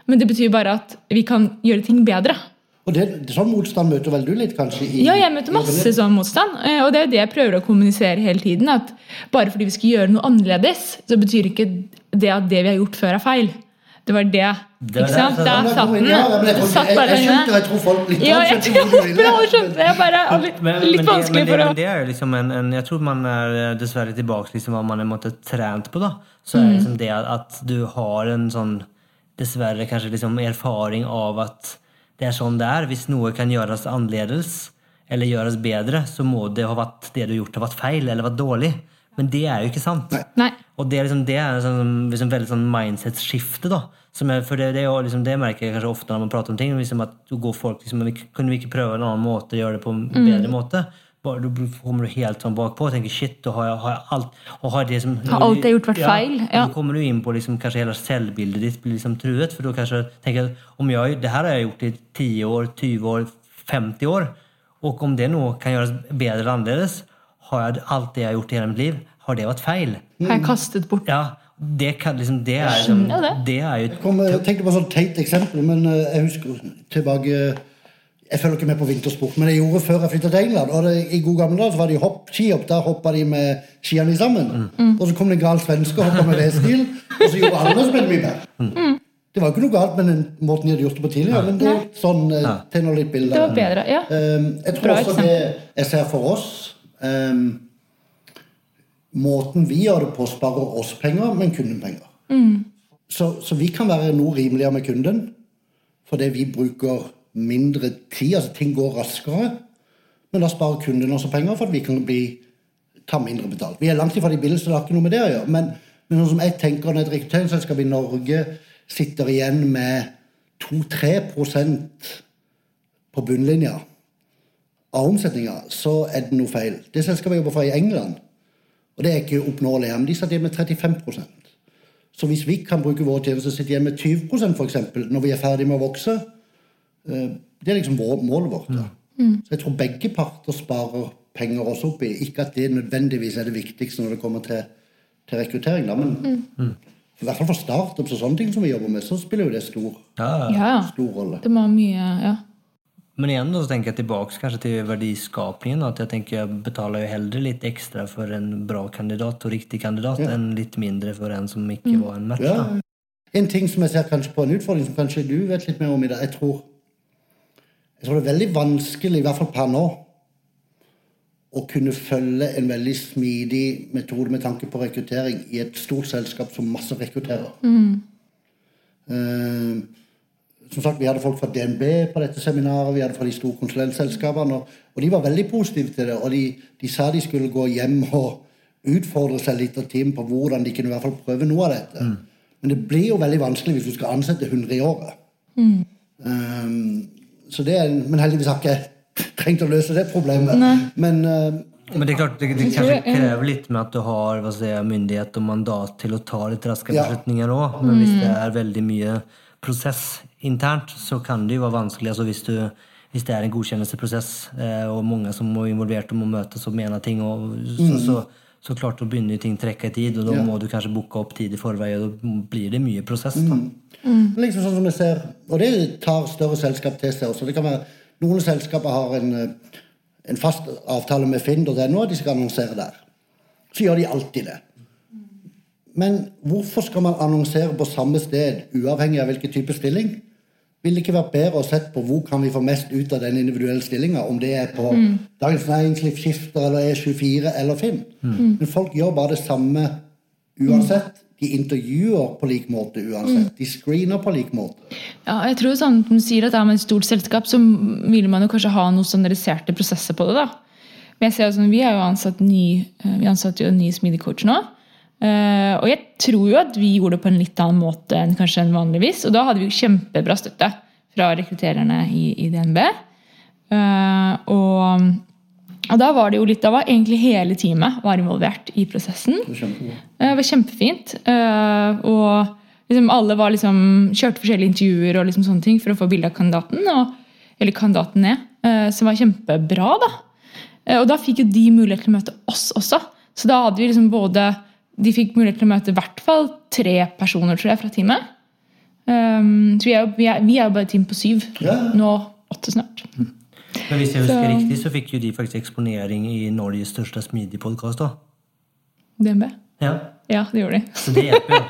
Men det betyr bare at vi kan gjøre ting bedre. Og det, sånn motstand møter vel du litt, kanskje? I, Ja, jeg møter masse sånn motstand, eh, og det er det jeg prøver å kommunisere hele tiden. At bare fordi vi skal gjøre noe annerledes, så betyr ikke det at det vi har gjort før, er feil. Det var det. Det Ikke sant? Der satt den. jeg, skjønte, jeg tror folk litt Ja, jeg ville. skjønte det. Jeg bare er litt, Men, litt men, det, vanskelig men, det, for å men det er jo liksom en, en Jeg tror man er eh, dessverre tilbake liksom hva man er måtte, trent på. da Så er det liksom det at, at du har en sånn dessverre kanskje liksom erfaring av at det er sånn det er. Hvis noe kan gjøres annerledes eller gjøres bedre, så må det ha vært det du har gjort, har vært feil eller vært dårlig. Men det er jo ikke sant. Nei. Og det er liksom det er en sånn, liksom veldig sånn mindset-skifte. da som er, for det, det, er jo liksom, det merker jeg kanskje ofte når man prater om ting. Liksom at du går folk liksom, Kunne vi ikke prøve en annen måte, gjøre det på en bedre måte? Bare, da kommer du helt sånn bakpå og tenker shit, da har jeg, har jeg alt og har det som, Har alt jeg gjort vært feil? Ja. Då kommer du inn på liksom, kanskje hele selvbildet ditt blir liksom truet. For då kanskje tenker jag, om jeg, det her har jeg gjort i 10 år, 20 år, 50 år. Og om det nå kan gjøres bedre eller annerledes, har jeg, alt det jeg har gjort i hele mitt liv, har det vært feil? Har jeg kastet bort Ja, det kan liksom, det er, liksom, det. det er jo Kom, jeg tenkte på et sånt teit eksempel, men eh, jeg husker tilbake Jeg følger ikke med på vintersport, men jeg gjorde før jeg flytta til England. og det, I gode gamle dager var det hopp, skihopp. Der hoppa de med skiene sammen. Og så kom det en gal svenske og hoppa med V-stil, og så gjorde alle som mye mer. Det var jo ikke noe galt med den måten de hadde gjort det på tidligere, men det var sånn eh, tegner litt bilder. Det var bedre. Ja. Um, jeg tror Bra også eksempel. det jeg ser for oss um, Måten vi gjør det på, sparer oss penger, men kunden penger. Så, så vi kan være noe rimeligere med kunden fordi vi bruker mindre tid. altså Ting går raskere. Men da sparer kunden også penger for at vi kan bli, ta mindre betalt. Vi er langt ifra de billigste, det har ikke noe med det å gjøre. Men, men sånn som jeg tenker når et rekrutteringsselskap i Norge sitter igjen med 2-3% på bunnlinja av omsetninga, så er det noe feil. Det selskapet jeg jobber for i England, og det er ikke oppnåelig her, men de satt igjen med 35% Så hvis vi kan bruke våre tjenester og sitte igjen med 20% for eksempel, når vi er ferdig med å vokse, eh, det er liksom målet vårt. Da. Så jeg tror begge parter sparer penger også oppi. Ikke at det nødvendigvis er det viktigste når det kommer til, til rekruttering, da, men i hvert fall for startups og sånne ting som vi jobber med, så spiller jo det stor, ja. ja. stor rolle. Det må mye Ja. Men igjen då så tenker jeg tilbake kanskje til verdiskapningen. At jeg tenker jeg betaler jo heller litt ekstra for en bra kandidat og riktig kandidat Ja. enn litt mindre for en som ikke var en match. Ja. En ting som jeg ser kanskje på en utfordring som kanskje du vet litt mer om i dag, jeg tror, jeg tror det er veldig vanskelig, i hvert fall per nå, å kunne følge en veldig smidig metode med tanke på rekruttering i et stort selskap som masse rekrutterer. Eh, som sagt, Vi hadde folk fra DNB på dette seminaret, vi hadde fra de store konsulentselskapene. Og, og de var veldig positive til det. Og de, de sa de skulle gå hjem og utfordre seg litt av team på hvordan de kunne i hvert fall prøve noe av dette. Men det blir jo veldig vanskelig hvis du skal ansette 100 i året. Um, så det er, men heldigvis har jeg ikke trengt å løse det problemet. Men uh, Men det er klart, det, det kanskje krever litt med at du har vad säger, myndighet og mandat til å ta litt raske beslutninger òg. Men hvis det er veldig mye prosess internt, så kan det jo være vanskelig. Altså hvis, du, hvis det er en godkjennelsesprosess, eh, og mange som er involvert og må møtes og mene ting, og, så, så, så klart å begynner jo ting trekke i tid, og da Ja. må du kanskje booke opp tid i forveien, og da blir det mye prosess. da. liksom sånn som jeg ser Og det tar større selskap til seg også. Det kan være, noen selskaper har en, eh, en fast avtale med finn.no, de skal annonsere der. Så gjør de alltid det. Men hvorfor skal man annonsere på samme sted, uavhengig av hvilken type stilling? Vil det ikke være bedre å sette på hvor kan vi få mest ut av den individuelle stillinga? Om det er på Dagens Næringsliv, Skifter eller E24 eller Finn. Men folk gjør bare det samme uansett. De intervjuer på lik måte uansett. De screener på lik måte. Ja, jeg tror sånn Du sier at er man et stort selskap, så vil man jo kanskje ha noen standardiserte prosesser på det. da. Men jeg ser jo sånn, Vi har jo ansatt ny, eh, vi ansatte jo en ny smidig coach nå. Eh, og jeg tror jo at vi gjorde det på en litt annen måte enn kanskje enn vanligvis. Og da hadde vi jo kjempebra støtte fra rekruttererne i, i DNB. Eh, og, og da var det jo litt, da var egentlig hele teamet var involvert i prosessen. Det var, kjempebra. Det var kjempefint. eh, og liksom alle var liksom, kjørte forskjellige intervjuer og liksom sånne ting for å få bilde av kandidaten. Og, eller kandidaten ned. eh, som var kjempebra. da. Eh, og da fikk jo de mulighet til å møte oss også. Så da hadde vi liksom både De fikk mulighet til å møte i hvert fall tre personer tror jeg, fra teamet. Um, så vi er, jo, vi, er, vi er jo bare et team på syv. Ja. Nå åtte snart. Men hvis jeg husker Så- riktig, så fikk jo de faktisk eksponering i Norges største smidig-podkast. DNB. Ja. Ja, det gjorde de. Så det hjelper jo.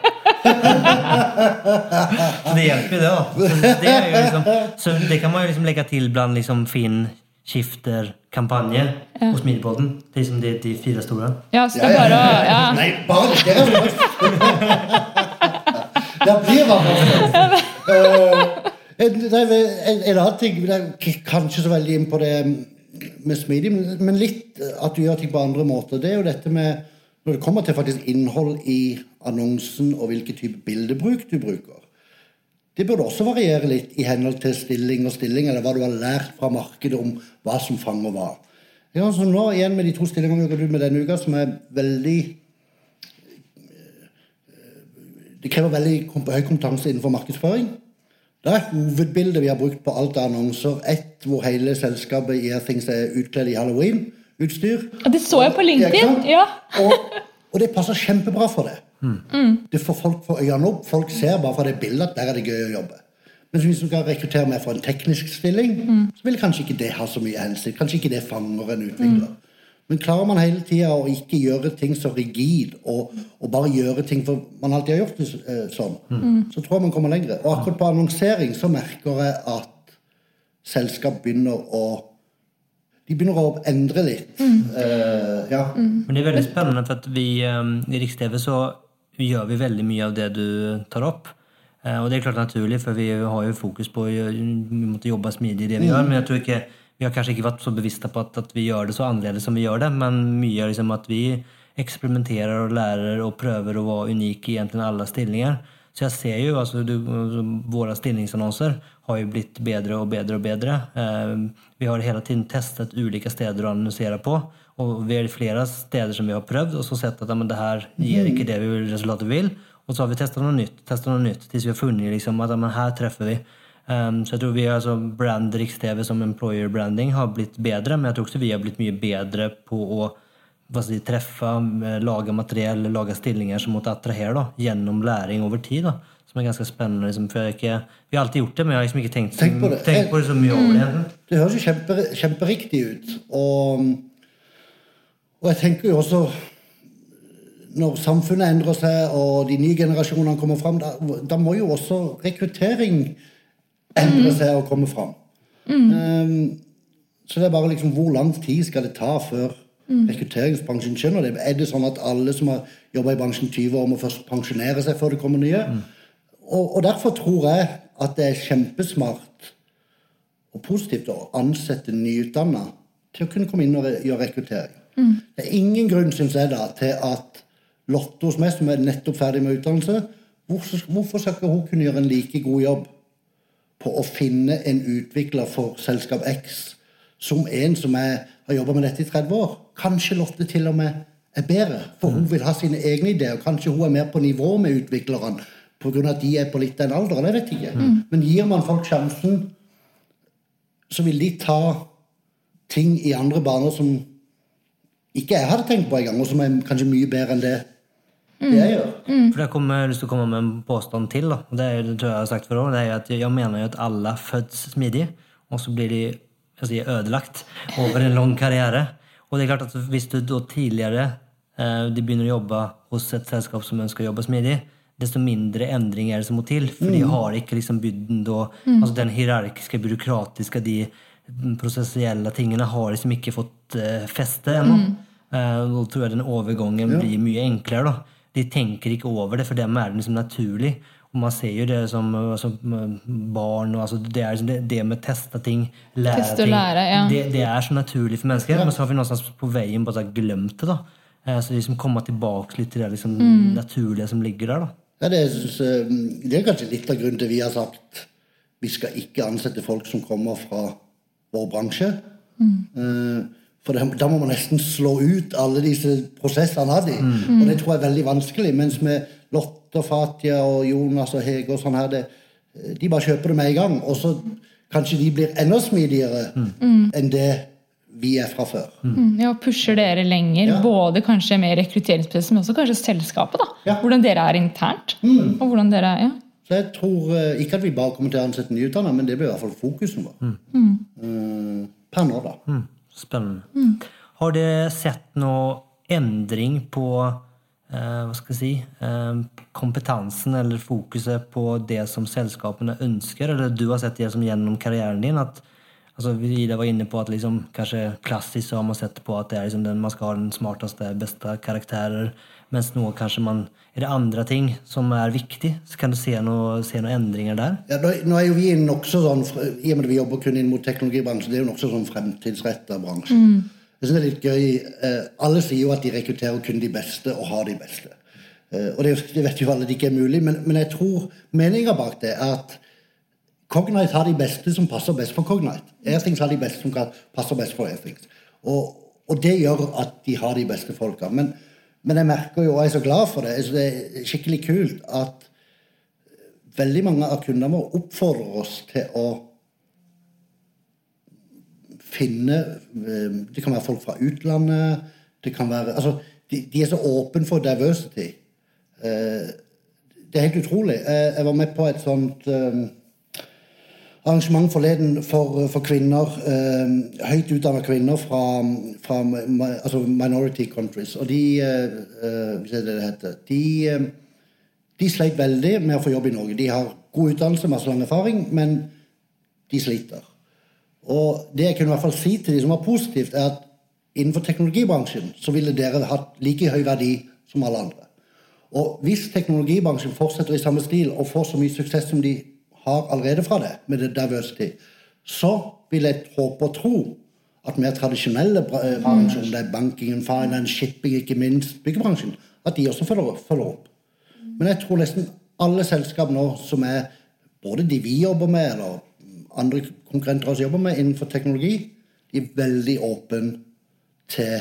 så det hjelper jo det, da. Så det, er jo liksom, så det kan man jo liksom legge til blant liksom Finn, Skifter, kampanje og Smidigpodden. Det er liksom de, de fire store. Ja, så det er bare å ja. Nei, bare det det blir bare uh, en, en, en annen ting er Kanskje så veldig inn på det med smidig, men, men litt at du gjør ting på andre måter. Det er jo dette med Når det kommer til faktisk innhold i annonsen og hvilken type bildebruk du bruker. Det burde også variere litt i henhold til stilling og stilling, eller hva du har lært fra markedet om hva som fanger hva. Ja, så nå igjen med de to stillingene vi har gått ut med denne uka, som er veldig Det krever veldig høy kompetanse innenfor markedsføring. Da er hovedbildet vi har brukt på alt av annonser, ett hvor hele selskapet som er utkledd i halloween-utstyr. Det så jeg på LinkedIn. Ja. Og, og det passer kjempebra for det. Det får folk for øynene opp. Folk ser bare fra det bildet at der er det gøy å jobbe. Men hvis du skal rekruttere meg for en teknisk stilling, så vil kanskje ikke det ha så mye hensikt. Kanskje ikke det fanger en utvikler. Men klarer man hele tida å ikke gjøre ting så rigid, og, og bare gjøre ting for man alltid har gjort det sånn, sånn, så tror jeg man kommer lenger. Og akkurat på annonsering så merker jeg at selskap begynner å De begynner å endre litt. Eh, ja. Men det er veldig spennende, for at vi um, i Riks-TV så gjør vi veldig mye av det du tar opp. Uh, Og det er klart naturlig, for vi har jo fokus på å vi måtte jobbe smidig i det vi gjør. Men jeg tror ikke, vi har kanskje ikke vært så bevisste på at, at vi gjør det så annerledes som vi gjør det. Men mye er liksom at vi eksperimenterer og lærer og prøver å være unik i egentlig alle stillinger. Så jeg ser jo, altså du, våre stillingsannonser har jo blitt bedre og bedre og bedre. Eh, vi har hele tiden testet ulike steder å annonsere på. Og vi er flere steder som vi har prøvd og så sett at det her gir ikke det vi resultatet vi vil. Og så har vi testet noe nytt, testet noe nytt, til vi har funnet liksom, at men her treffer vi. Um, så jeg tror vi har altså brand Riks-TV som employer branding har blitt bedre, men jeg tror også vi har blitt mye bedre på å si, treffe, eh, lage materiell, lage stillinger som måtte attrahere da, gjennom læring over tid. Da, som er ganske spennende. Liksom, for jeg ikke, vi har alltid gjort det, men jeg har liksom ikke tenkt, Tenk på det. tenkt på det så mye over det. Det høres jo kjempe, kjemperiktig ut. Og, og jeg tenker jo også Når samfunnet endrer seg, og de nye generasjonene kommer fram, da, da må jo også rekruttering endre seg og komme fram. Um, så det er bare liksom hvor lang tid skal det ta før rekrutteringsbransjen skjønner det? Er det sånn at alle som har jobba i bransjen 20 år, må først pensjonere seg før det kommer nye? Og, og derfor tror jeg at det er kjempesmart og positivt å ansette nyutdanna til å kunne komme inn og re- gjøre rekruttering. Det er ingen grunn, syns jeg, da, til at Lotte hos meg, som er nettopp ferdig med utdannelse, hvorfor, hvorfor skal ikke hun kunne gjøre en like god jobb på å finne en utvikler for selskap X som en som er, har jobba med dette i 30 år? Kanskje Lotte til og med er bedre, for hun vil ha sine egne ideer. Kanskje hun er mer på nivå med utviklerne pga. at de er på litt den alderen. Jeg vet ikke. Men gir man folk sjansen, så vil de ta ting i andre baner som ikke jeg hadde tenkt på engang, og som er kanskje mye bedre enn det, det jeg gjør. For jeg kommer, lyst til å komme med en påstand til. Da. Det, er, det tror jeg jeg har sagt for også, det er at Jeg mener jo at alle fødes smidige, og så blir de jeg sier, ødelagt over en lang karriere. Og det er klart at Hvis du da tidligere eh, de begynner å jobbe hos et selskap som ønsker å jobbe smidig, desto mindre endring er det som må til. For de har ikke liksom bydden da altså Den hierarkiske, byråkratiske, de prosessielle tingene har liksom ikke fått uh, feste ennå. Eh, da tror jeg den overgangen blir mye enklere. da. De tenker ikke over det, for dem er det liksom naturlig. Og man ser jo det som, altså, barn og altså det, er liksom det, det med teste ting, lære Teste ting lære, ja. det, det er så naturlig for mennesker. Men så har vi någonstans på veien bare glemt det. da. Eh, Så liksom komme tilbake litt til det liksom naturlige som ligger der. da. Ja, det, det er kanskje litt av grunnen til vi har sagt vi skal ikke ansette folk som kommer fra vår bransje. Mm. For da må man nesten slå ut alle disse prosessene hadde. Mm. Og det tror jeg er veldig vanskelig. Mens med Lotte og Fatia og Jonas og Hege og sånn her, det, de bare kjøper det med en gang. Og så kanskje de blir enda smidigere enn det vi er fra før. Mm, Ja, og pusher dere lenger, Ja. både kanskje med rekrutteringsprosessen, men også kanskje selskapet. da. Ja. Hvordan dere er internt. Og hvordan dere er, ja. Så jeg tror eh, ikke at vi bare kommer til å ansette nyutdannede, men det blir i hvert fall fokusen vår. Eh, per nå, da. Mm. Spennende. Har dere sett noe endring på eh, hva skal jeg si, eh, kompetansen eller fokuset på det som selskapene ønsker? Eller du har sett det som gjennom karrieren din? at altså, Ida var inne på at liksom, kanskje klassisk så har man sett på at det er liksom den, man skal ha den smarteste, beste karakterer. Mens nå kanskje man Er det andre ting som er viktig? Så kan du se noen se noen endringer der? Ja, nå, nå er jo vi nokså sånn, I og med at vi jobber kun inn mot teknologibransjen, det er jo nokså sånn fremtidsretta bransje. Jeg synes det er litt gøy. Eh, alle sier jo at de rekrutterer kun de beste og har de beste. Eh, og det, det vet jo alle det ikke er mulig, men, men jeg tror meninga bak det er at Cognite har de beste som passer best for Cognite. Airthings har de beste som passer best for Airthings. Og, og det gjør at de har de beste folka. Men, men jeg merker jo, og jeg er så glad for det, jeg det er skikkelig kult at veldig mange av kundene våre oppfordrer oss til å finne eh, Det kan være folk fra utlandet. det kan være, altså, De, de er så åpne for diversity. Eh, Det er helt utrolig. Jeg, jeg var med på et sånt eh, arrangement forleden for, for kvinner. Eh, høyt utdanna kvinner fra, fra altså minority countries. Og de eh, eh, det det heter. De, eh, de sleit veldig med å få jobb i Norge. De har god utdannelse, masse lang erfaring, men de sliter. Og det jeg kunne i hvert fall si til de som var positivt, er at innenfor teknologibransjen så ville dere hatt like høy verdi som alle andre. Og hvis teknologibransjen fortsetter i samme stil og får så mye suksess som de har allerede fra det, med det diversity, så vil jeg håpe og tro at mer tradisjonelle eh, bransjer, om det er bankingen, finance, shipping, ikke minst byggebransjen, at de også følger, følger opp. Men jeg tror nesten alle selskap nå som er både de vi jobber med, eller andre konkurrenter også jobber med innenfor teknologi, de er veldig åpne til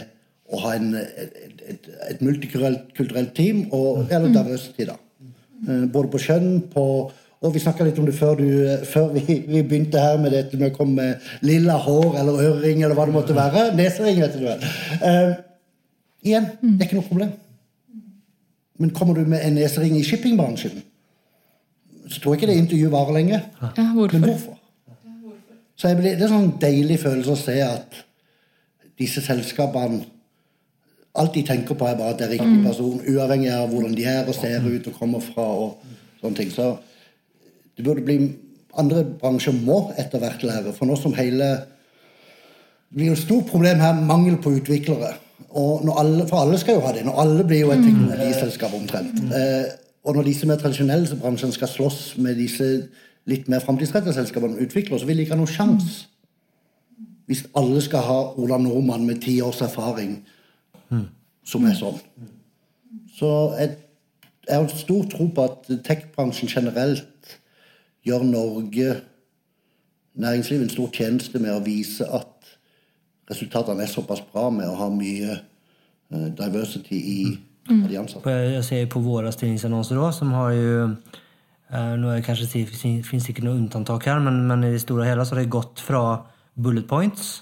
å ha en, et, et, et multikulturelt team, og, eller diversity, da. Eh, Både på kjønn, på og vi snakka litt om det før, du, før vi, vi begynte her med dette med å komme med lilla hår eller ørering eller hva det måtte være. Nesering, vet du vel. Eh, igjen, det er ikke noe problem. Men kommer du med en nesering i shippingbransjen, så tror jeg ikke det intervjuet varer lenge. ja hvorfor? Men hvorfor? Så blir, Det er en sånn deilig følelse å se at disse selskapene Alt de tenker på, er bare at det er riktig person, uavhengig av hvordan de er og ser ut og kommer fra. og sånne ting. Så det burde bli Andre bransjer må etter hvert lære. For nå som hele Det blir jo et stort problem her, mangel på utviklere. Og når alle, For alle skal jo ha det. Når alle blir jo et teknologiselskap omtrent. Eh, og når disse mer tradisjonelle bransjene skal slåss med disse litt mer framtidsrettede selskapene og utviklere, så vil de ikke ha noen sjanse. Hvis alle skal ha Ola Nordmann med ti års erfaring som er sånn. Så jeg, jeg har stor tro på at tech-bransjen generelt gjør Norge, næringslivet, en stor tjeneste med å vise at resultatene er såpass bra med å ha mye uh, diversity i mm. de ansatte. Jeg ser på våre stillingsannonser òg, som har jo uh, nå er det kanskje, Det finnes ikke noe unntak her, men, men, i det store og hele så har det gått fra bullet points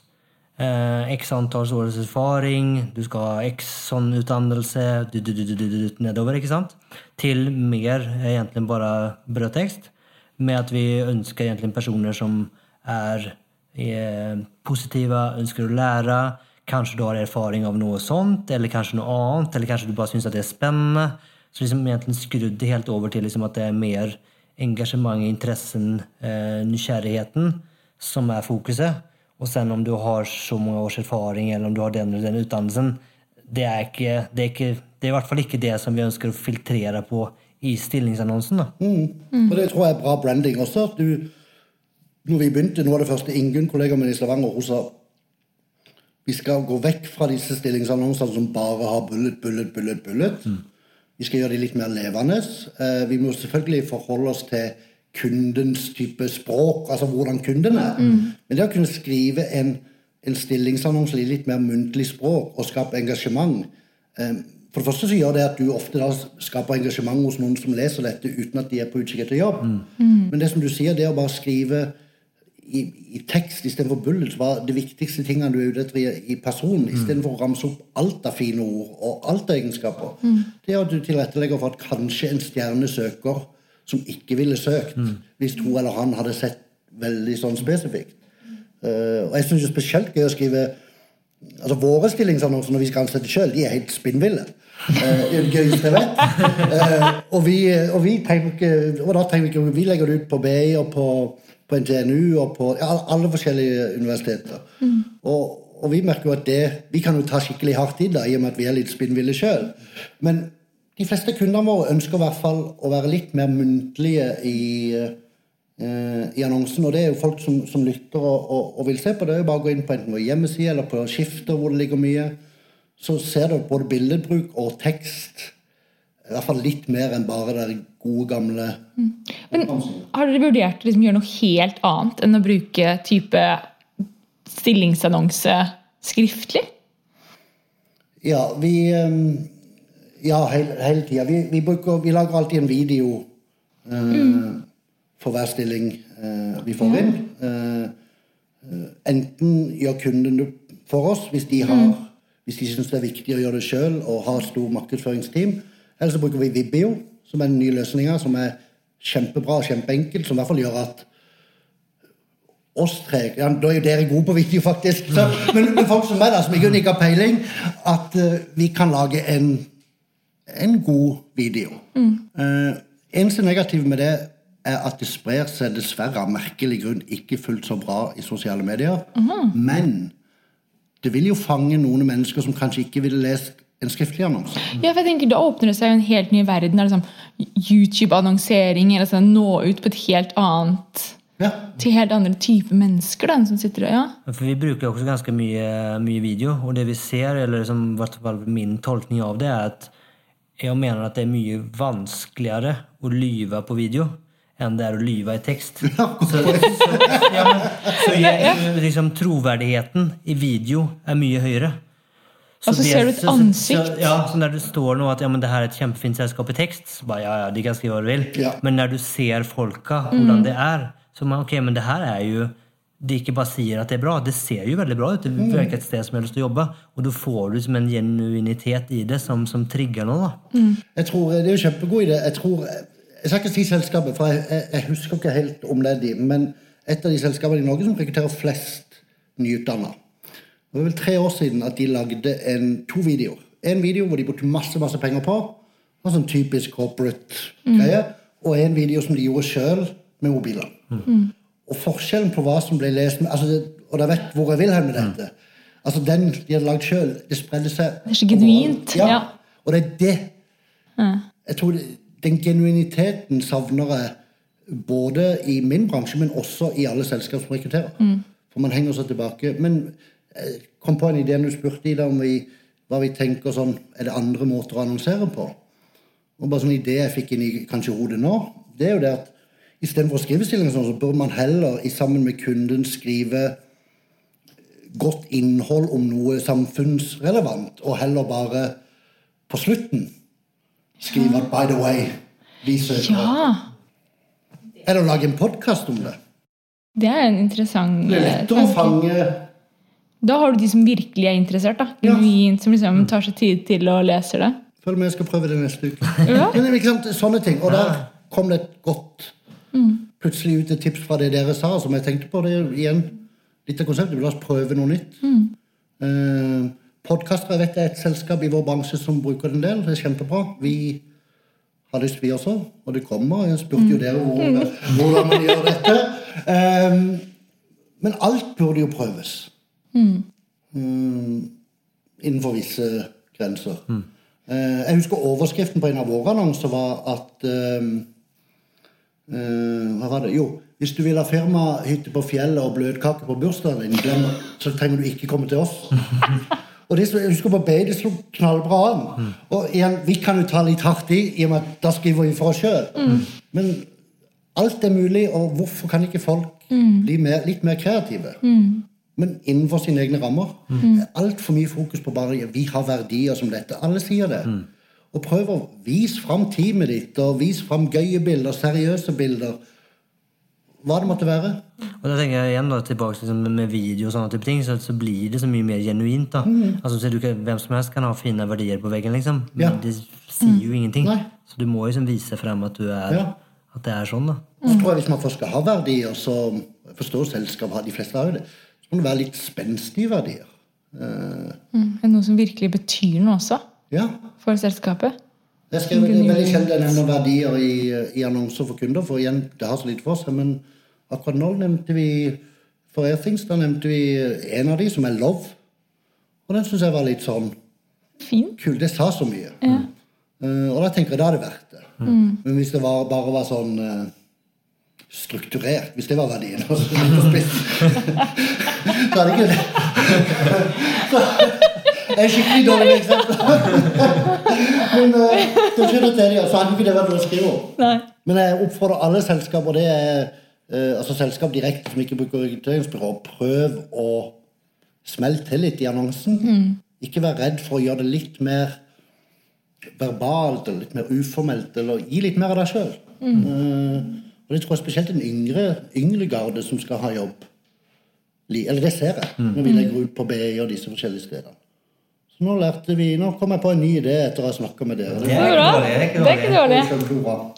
Eh, x antall års erfaring, du skal ha x sånn utdannelse nedover, ikke sant? Til mer egentlig bare brødtekst, med at vi ønsker egentlig personer som er eh, positive, ønsker å lære. Kanskje du har erfaring av noe sånt, eller kanskje noe annet, eller kanskje du bare syns det er spennende. Så liksom egentlig skrudd helt over til liksom at det er mer engasjement, interessen, eh, nysgjerrigheten som er fokuset. Og sen om du har så mange års erfaring eller om du har den eller den utdannelsen, det er, ikke, det er, ikke, det er i hvert fall ikke det som vi ønsker å filtrere på i stillingsannonsen. Mm. Mm. Og det tror jeg er bra branding også. Du, når vi begynte, Noe av det første Ingunn, kollegaen min i Stavanger, hun sa vi skal gå vekk fra disse stillingsannonsene som bare har bullet, bullet, bullet. bullet. Mm. Vi skal gjøre de litt mer levende. Eh, vi må selvfølgelig forholde oss til kundens type språk, altså hvordan kunden er. Mm. Men det å kunne skrive en, en stillingsannonse i litt mer muntlig språk og skape engasjement eh, For det første så gjør det at du ofte da skaper engasjement hos noen som leser dette uten at de er på utkikk etter jobb. Mm. mm. Men det som du sier, det å bare skrive i, i tekst istedenfor bullet var det viktigste tingene du er ute etter i, i personen. Mm. Istedenfor å ramse opp alt av fine ord og alt av egenskaper. Mm. Det at du tilrettelegger for at kanskje en stjerne søker som ikke ville søkt mm. hvis hun eller han hadde sett veldig sånn spesifikt. Uh, og jeg syns spesielt gøy å skrive altså Våre stillingsannonser når vi skal ansette sjøl, de er helt spinnville. Det er det gøyeste jeg vet. Og, vi, og, vi tenker, og da tenker vi ikke Vi legger det ut på BI og på, på NTNU og på ja, alle forskjellige universiteter. Mm. Og, og, vi merker jo at det Vi kan jo ta skikkelig hardt i det, i og med at vi er litt spinnville sjøl. Men de fleste kundene våre ønsker i hvert fall å være litt mer muntlige i, uh, i annonsen. Og det er jo folk som, som lytter og, og, og, vil se på det. det er jo bare å gå inn på enten vår hjemmeside eller på Skifter, hvor det ligger mye. Så ser du både billedbruk og tekst. I hvert fall litt mer enn bare det gode, gamle mm. Men Har dere vurdert å liksom gjøre noe helt annet enn å bruke type stillingsannonse skriftlig? Ja, vi um ja, hele, hele tida. Vi, vi, vi, lager alltid en video eh, mm. for hver stilling eh, vi får inn. Eh, enten gjør kunden det for oss hvis de, har, mm. Hvis de syns det er viktig å gjøre det sjøl og ha stor markedsføringsteam. Eller så bruker vi Vibio, som er den nye løsninga, som er kjempebra og kjempeenkelt, som i hvert fall gjør at oss tre ja, Da er jo dere gode på video, faktisk. Så, men, men, folk som meg, da, som ikke har peiling, at uh, vi kan lage en en god video. Mm. Uh, eneste negativ med det er at det sprer seg dessverre av merkelig grunn ikke fullt så bra i sosiale medier. Mm. Men det vil jo fange noen mennesker som kanskje ikke ville lest en skriftlig annonse. Ja, for jeg tenker Da åpner det seg en helt ny verden. Liksom, YouTube-annonsering. eller sånn, Nå ut på et helt annet ja. Til helt andre typer mennesker. Da, som sitter der, ja. For Vi bruker også ganske mye, mye video, og det vi ser, eller liksom, hvert fall min tolkning av det, er at jeg mener at det er mye vanskeligere å lyve på video enn det er å lyve i tekst. Så, så, ja, så jeg, liksom, troverdigheten i video er mye høyere. Så altså, det, ser du et ansikt? Så, ja, så når det står nå at ja, men det her er et kjempefint selskap i tekst, så bare, ja, ja, de kan skrive hva de vil. Ja. Men når du ser folka, hvordan mm. det er, så man, ok, men det her er jo de ikke bare sier at det er bra. Det ser jo veldig bra ut. Det mm. virker et sted som jeg har lyst til å jobbe. Og da får du liksom en genuinitet i det som, som trigger noe. Mm. Jeg tror, Det er jo kjempegod idé. Jeg tror, jeg skal ikke si selskapet, for jeg, jeg, jeg, husker ikke helt om det er de. Men et av de selskapene i Norge som rekrutterer flest nyutdanna. Det var vel tre år siden at de lagde en, to videoer. En video hvor de brukte masse masse penger på. En sånn typisk corporate mm. greie. Og en video som de gjorde sjøl med mobiler. Mm. Og forskjellen på hva som ble lest altså, Og dere vet hvor jeg vil hen med dette. Altså Den de hadde lagd sjøl, det spredde seg Det er så genuint. Ja. ja. Og det er det. Jeg tror det, Den genuiniteten savner jeg både i min bransje, men også i alle selskap som rekrutterer. Mm. For man henger seg tilbake. Men jeg kom på en idé du spurte Ida om vi, hva vi tenker sånn Er det andre måter å annonsere på? og bare sånn idé jeg fikk inn i kanskje hodet nå, det er jo det at istedenfor å skrive stillinger sånn, så bør man heller i sammen med kunden skrive godt innhold om noe samfunnsrelevant, og heller bare på slutten skrive at 'by the way', vi søker Ja, Eller lage en podkast om det. det er en interessant Det er lett å fange Da har du de som virkelig er interessert. da. Ja. Som liksom tar seg tid til å lese det. Følg med, jeg skal prøve det neste uke. Ja. Men ikke sant, Sånne ting. Og der kom det et godt Plutselig ut et tips fra det dere sa, som jeg tenkte på. Det er igjen litt av konseptet. La oss prøve noe nytt. Mm. Podkaster jeg vet er et selskap i vår bransje som bruker det en del. Det er kjempebra. Vi har lyst, vi også. Og det kommer. Jeg spurte jo dere hvor, hvordan man gjør dette. Um, men alt burde jo prøves. Mm, innenfor visse grenser. Eh, jeg husker overskriften på en av våre annonser var at um, uh, Hva var det? Jo, hvis du vil ha firmahytte på fjellet og bløtkake på bursdagen din, så trenger du ikke komme til oss. Og det, jeg husker på B, det slo knallbra an. Og igjen, vi kan jo ta litt hardt i, i og med at da skriver vi for oss sjøl. Men alt er mulig, og hvorfor kan ikke folk bli mer, litt mer kreative? Men innenfor sine egne rammer. Mm. Altfor mye fokus på bare vi har verdier som dette. Alle sier det. Og prøv å vise fram teamet ditt, og vise fram gøye bilder, seriøse bilder. Hva det måtte være. Og da tenker jeg igjen da, tilbake liksom, med video og sånne type ting, så, så blir det så mye mer genuint. da. Altså, så du kan, Hvem som helst kan ha fine verdier på veggen, liksom. Men Ja. det sier jo ingenting. Nei. Så du må liksom vise frem at, du er, Ja. at det er sånn. da. Så tror jeg Hvis man først skal ha verdier, så forstår selskap har de fleste har jo det, så må det være litt spenstige verdier. Uh, Mm. Er det noe som virkelig betyr noe også ja. for selskapet? Jeg skrev det veldig sjelden jeg nevner verdier i, i annonser for kunder, for igjen, det har så litt for seg. Men akkurat nå nevnte vi for Airthings, da nevnte vi en av de, som er Love. Og den syns jeg var litt sånn Fin. kul. Det sa så mye. Eh, og da tenker jeg da er det verdt det. Men hvis det var, bare var sånn uh, strukturert, hvis det var verdien så, litt på spissen, ikke det så, Jeg er skikkelig dårlig med eksempler. Men uh, det skjønner jeg det, så hadde ikke det vært noe å skrive om. Men jeg oppfordrer alle selskaper, det er eh, altså selskap direkte som ikke bruker rekrutteringsbyrå, prøv å smelle til litt i annonsen. Ikke vær redd for å gjøre det litt mer verbalt eller litt mer uformelt, eller gi litt mer av deg sjøl. og det tror jeg spesielt den yngre, yngre garde som skal ha jobb. Eller det ser jeg når vi legger ut på BI og disse forskjellige stedene. Så nå lærte vi, nå kom jeg på en ny idé etter å ha snakka med dere. Det er dårlig, det ikke dårlig.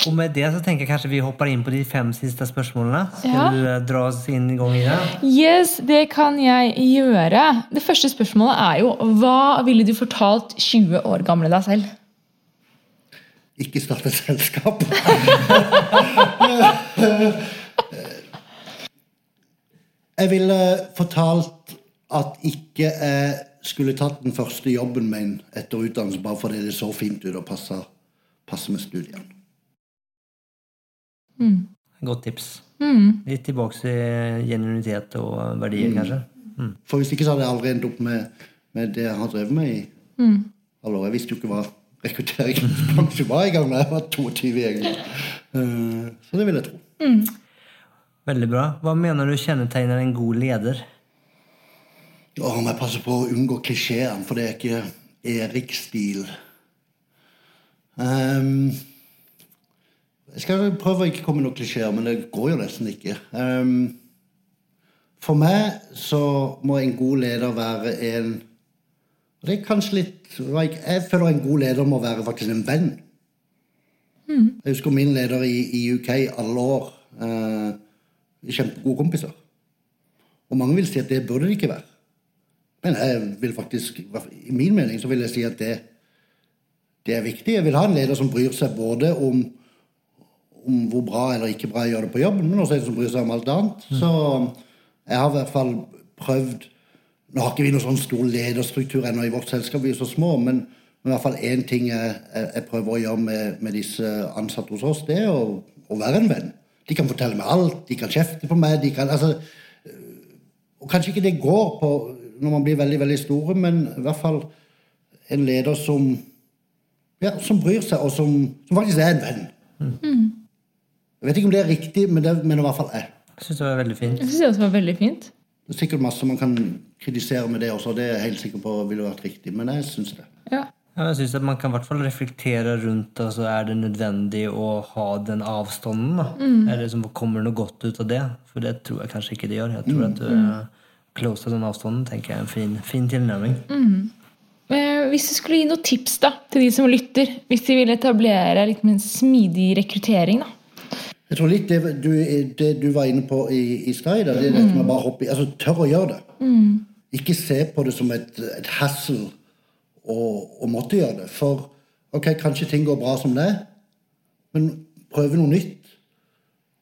Og med det så tenker jeg kanskje vi hopper inn på de fem siste spørsmålene. Skal du eh, dra oss inn i gang i det? Yes, det kan jeg gjøre. Det første spørsmålet er jo hva ville du fortalt 20 år gamle deg selv? Ikke starte selskap. Jeg ville fortalt at ikke jeg skulle tatt den første jobben min etter utdannelse bare fordi det så fint ut og passer, passer med studiene. Godt tips. Mm. Litt tilbake til genuinitet og verdier, kanskje. For hvis ikke så hadde jeg aldri endt opp med, med det jeg har drevet med i alle år. Jeg visste jo ikke hva rekrutteringsbransjen var i gang da jeg var 22 egentlig. Eh, Så det vil jeg tro. Veldig bra. Hva mener du kjennetegner en god leder? Å, må jeg passe på å unngå klisjeene, for det er ikke Erik-stil. Um, jeg skal prøve å ikke komme med noen klisjeer, men det går jo nesten ikke. Um, for meg så må en god leder være en og Det er kanskje litt Jeg føler en god leder må være faktisk en venn. Jeg husker min leder i, i UK i alle år. Eh, kjempegode kompiser. Og mange vil si at det burde det ikke være. Men jeg vil faktisk, i min mening så vil jeg si at det, det er viktig. Jeg vil ha en leder som bryr seg både om, om hvor bra eller ikke bra jeg gjør det på jobben, men også en som bryr seg om alt annet. Så jeg har i hvert fall prøvd Nå har ikke vi noen sånn stor lederstruktur ennå i vårt selskap, vi er så små, men, men i hvert fall én ting jeg, jeg prøver å gjøre med, med disse ansatte hos oss, det er å, å være en venn. De kan fortelle meg alt, de kan kjefte på meg, de kan altså, og kanskje ikke det går på når man blir veldig veldig store, men i hvert fall en leder som ja, som bryr seg, og som, som faktisk er en venn. Jeg vet ikke om det er riktig, men det mener i hvert fall jeg. Jeg syns det var veldig fint. Jeg synes det også var veldig fint. Det er sikkert masse man kan kritisere med det også, det er jeg helt sikker på ville vært riktig, men jeg syns det. Ja. Ja, jeg synes at Man kan i hvert fall reflektere rundt altså, er det nødvendig å ha den avstanden. da? Er det som Kommer noe godt ut av det? For det tror jeg kanskje ikke det gjør. Jeg tror at uh, close den avstanden tenker jeg er en fin, fin tilnærming. Mm. Hvis du skulle gi noen tips da, til de som lytter, hvis de vil etablere litt mer smidig rekruttering da. Jeg tror litt det du, det du var inne på i, i stad, Ida, det er dette med bare hoppe i Altså tør å gjøre det. Ikke se på det som et, et hassle å, måtte gjøre det. For ok, kanskje ting går bra som det men prøve noe nytt,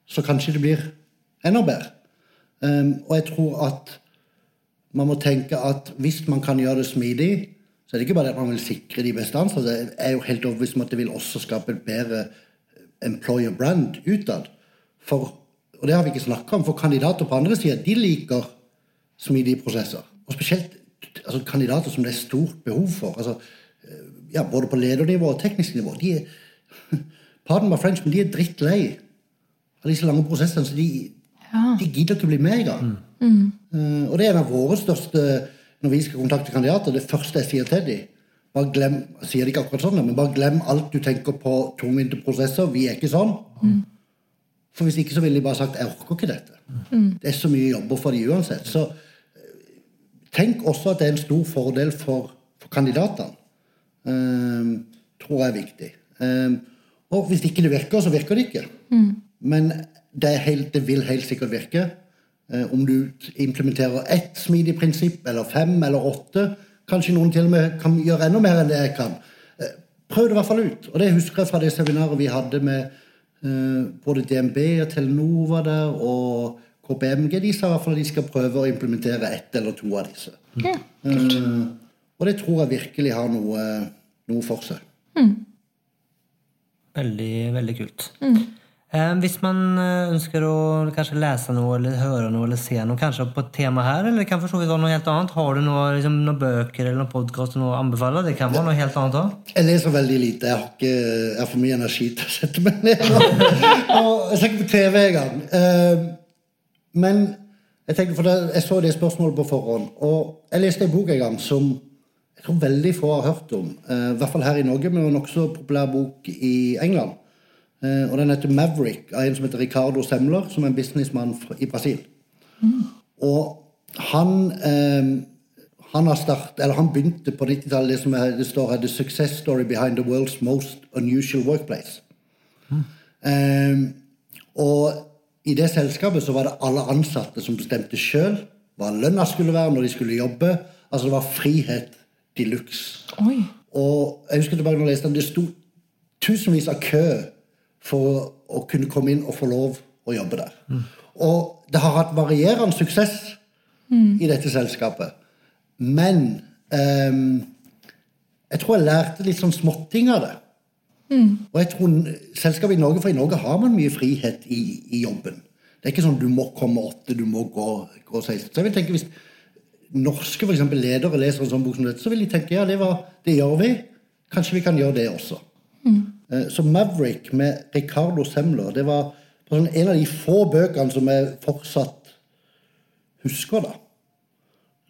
så kanskje det blir enda bedre. Um, og jeg tror at man må tenke at hvis man kan gjøre det smidig, så er det ikke bare at man vil sikre de beste ansatte. Jeg er jo helt overbevist om at det vil også skape et bedre employer brand utad. For, og det har vi ikke snakka om, for kandidater på andre sida de liker smidige prosesser. Og spesielt altså, kandidater som det er stort behov for. Altså, eh, ja, både på ledernivå og teknisk nivå. De er, pardon my French, men de er drittlei av disse lange prosessene. så de, de gidder ikke å bli med i gang. Uh, og det er en av våre største når vi skal kontakte kandidater. Det første jeg sier til dem bare glem, jeg sier det ikke akkurat sånn, men bare glem alt du tenker på tungvinte prosesser. Vi er ikke sånn. For hvis ikke så ville de bare sagt jeg orker ikke dette. Det er så mye jobber for de uansett. Så eh, tenk også at det er en stor fordel for, for kandidatene. Um, tror jeg er viktig. Um, og hvis ikke det virker, så virker det ikke. Men det, er helt, det vil helt sikkert virke. Eh, om du implementerer ett smidig prinsipp, eller fem, eller åtte. Kanskje noen til og med kan gjøre enda mer enn det jeg kan. Eh, Prøv det i hvert fall ut. Og det husker jeg fra det seminaret vi hadde med eh, både DNB og Telenor var der, og KPMG. De sa i hvert fall at de skal prøve å implementere ett eller to av disse. Ja. Og det tror jeg virkelig har noe, noe for seg. Veldig, veldig kult. Eh, hvis man eh, ønsker å kanskje lese noe, eller høre noe, eller se noe, kanskje på et tema her, eller det kan for så vidt være noe helt annet. Har du noe, liksom, noen bøker eller noen podkast å anbefale? Det kan være noe helt annet òg. Jeg leser veldig lite. Jeg har, ikke, jeg har for mye energi til å sette meg ned. Og jeg ser ikke på TV engang. Eh, Men jeg tenkte, for det, jeg så det spørsmålet på forhånd, og jeg leste en bok en gang som jeg tror veldig få har hørt om. eh, I hvert fall her i Norge, men en nokså populær bok i England. Eh, Og Den heter 'Maverick' av en som heter Ricardo Semler, som er en businessmann i Brasil. Og han eh, han, har start, eller han begynte på 90-tallet det som er, det står her 'The success story behind the world's most unusual workplace'. Eh, og i det selskapet så var det alle ansatte som bestemte sjøl hva lønna skulle være når de skulle jobbe. Altså det var frihet de luxe. Og jeg husker tilbake når jeg leste den, det sto tusenvis av kø for å kunne komme inn og få lov å jobbe der. Og det har hatt varierende suksess i dette selskapet. Men ehm, jeg tror jeg lærte litt sånn småting av det. Og jeg tror selskapet i Norge, for i Norge har man mye frihet i, i jobben. Det er ikke sånn du må komme åtte, du må gå, gå 16. Så jeg vil tenke hvis norske for eksempel, ledere leser en sånn bok som dette, så vil de tenke ja, det, var, det gjør vi. Kanskje vi kan gjøre det også. Eh, Så Maverick med Ricardo Semler det var sånn en av de få bøkene som jeg fortsatt husker. da.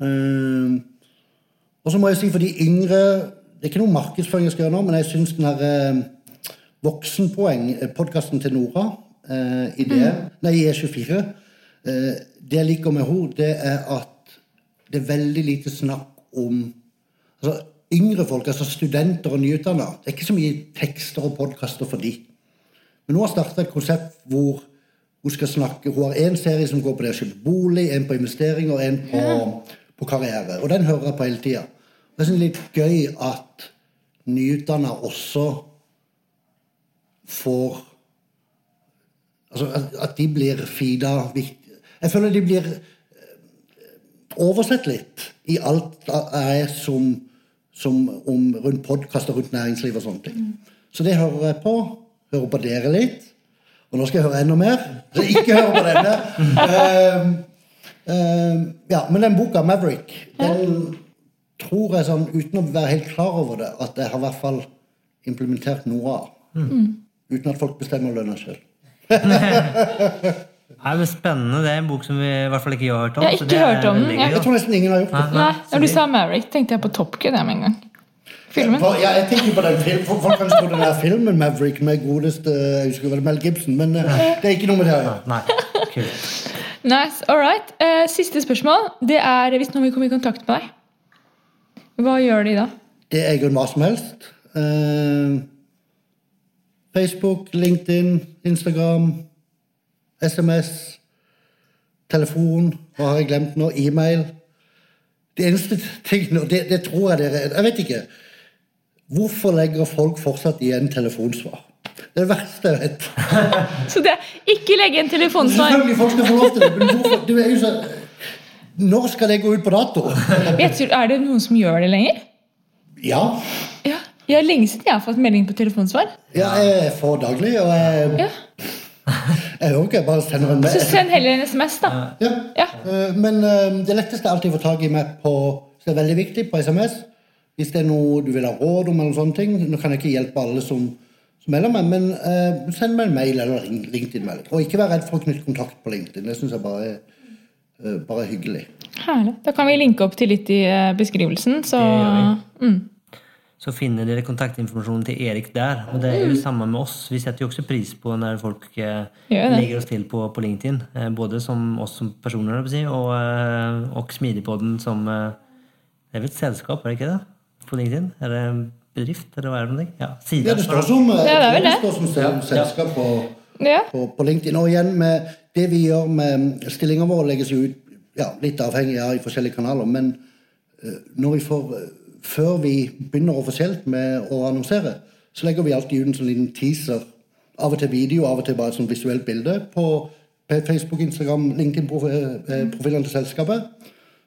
Eh, Og så må jeg si for de yngre Det er ikke noe markedsføring jeg skal gjøre nå, men jeg syns den her eh, Voksenpoeng-podkasten til Nora eh, i det, nei, i E24 eh, Det jeg liker med henne, det er at det er veldig lite snakk om altså, yngre folk, altså studenter og nyutdanna. Det er ikke så mye tekster og podkaster for de. Men hun har starta et konsept hvor hun skal snakke Hun har én serie som går på det å kjøpe bolig, en på investering og en på, på karriere. Og den hører jeg på hele tida. Det er sånn litt gøy at nyutdanna også får Altså at, at de blir feeda. Jeg føler de blir oversett litt i alt jeg er som om, rundt podkast og rundt næringsliv og sånne ting. Så det hører jeg på. Hører på dere litt. Og nå skal jeg høre enda mer. Så ikke hør på denne. Ehm, ehm, ja, men den boka, 'Maverick', den tror jeg sånn, uten å være helt klar over det, at jeg har i hvert fall implementert noe av. Uten at folk bestemmer lønna sjøl. Nei, men Spennende. Det er en bok som vi i hvert fall ikke har hørt om. Jeg har ikke hørt om den. Jeg- tror nesten ingen har gjort det. Nei, Når du sa Maverick, tenkte jeg på Top Gun med en gang. Filmen. Ja, jeg tenker på den filmen. Folk kan tro den der filmen Maverick med godeste jeg husker vel Mel Gibson, men eh, det er ikke noe med det å gjøre. Nei. Nice, all right. Eh, siste spørsmål. Det er hvis noen vil komme i kontakt med deg. Hva gjør de da? Det er egentlig hva som helst. Eh, Facebook, LinkedIn, Instagram, SMS, telefon, hva har jeg glemt nå? E-mail. Det eneste tingene, og det, det tror jeg dere Jeg vet ikke. Hvorfor legger folk fortsatt igjen telefonsvar? Det er det verste jeg vet. Så det er ikke legge en telefonsvar. Selvfølgelig folk skal få lov til det, men hvorfor? Du er jo så Når skal det gå ut på dato? Tror, er det noen som gjør det lenger? Ja. Ja. Jeg har lenge siden jeg har fått melding på telefonsvar. ja jeg får daglig, og jeg, Ja. Jeg hører ikke, jeg bare sender en mail. Så send heller en SMS, da. Ja. Ja. Eh, Men eh, det letteste er alltid å få tak i meg på så det er veldig viktig på SMS. Hvis det er noe du vil ha råd om, eller sånne ting. Nå kan jeg ikke hjelpe alle som, som melder meg, men uh, send meg en mail eller ring, LinkedIn-melding. Og ikke vær redd for å knytte kontakt på LinkedIn. Det syns jeg bare er, uh, bare er hyggelig. Herlig. Da kan vi linke opp til litt i beskrivelsen. Så Det gjør mm. Så finner dere kontaktinformasjonen til Erik der. Og det er jo samme med oss. Vi setter jo også pris på når folk eh, legger oss til på, på LinkedIn. Eh, både som oss som personer, og, eh, og Smidigpodden som Det er vel et selskap, er det ikke det? På LinkedIn? Er det en bedrift, eller hva er det? for noe? Ja, side. Ja, det står som, Ja, det det det. står som sel- selskap på, Ja. på, på LinkedIn. Og igjen med det vi gjør med stillinga vår, legges jo ut ja, litt avhengig av i forskjellige kanaler. Men når vi får før vi begynner offisielt med å annonsere, så legger vi alltid ut en sånn liten teaser. Av og til video, av og til bare et sånt visuelt bilde på Facebook, Instagram, LinkedIn-profilene til selskapet.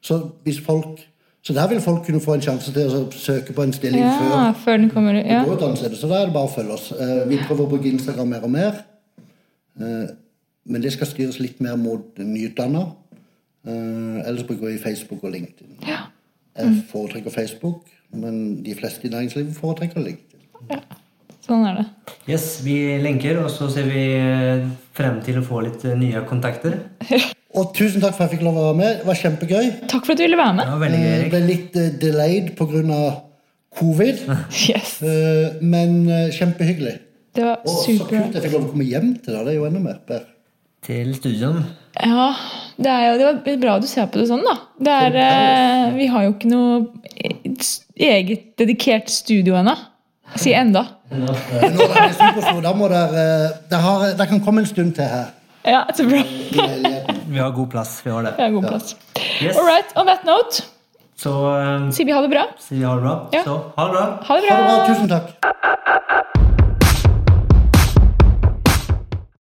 Så hvis folk så der vil folk kunne få en sjanse til å søke på en stilling før ja, før den kommer. Ja. et annet sted. Så da er det bare å følge oss. Eh, Vi prøver å bruke Instagram mer og mer. Eh, Men det skal styres litt mer mot nyutdanna. Ellers bruker vi Facebook og LinkedIn. Ja. Jeg foretrekker Facebook, men de fleste i næringslivet foretrekker LinkedIn. Sånn er det. Yes, vi lenker, og så ser vi eh, frem til å få litt eh, nye kontakter. Og tusen takk for at jeg fikk lov å være med. Det var kjempegøy. Takk for at du ville være Det med. var gøy, Eh, Det ble litt eh, delayed pga. covid, Yes. eh, men eh, kjempehyggelig. Det var Og så kult jeg fikk lov å komme hjem til deg. Det er jo enda mer. Per. Til studioen. Ja, det er jo det var bra du ser på det sånn, da. Det er, eh, vi har jo ikke noe eget dedikert studio ennå. Si enda. Nå er det en da må dere eh, det har, det kan komme en stund til her. Ja, så bra. Vi har god plass. Vi har det. Vi har god plass. Yes. All right, on that note Så um, sier vi ha det bra. sier vi ha det bra. Ja. Så ha det bra. Ha det Ha det bra. bra. Tusen takk.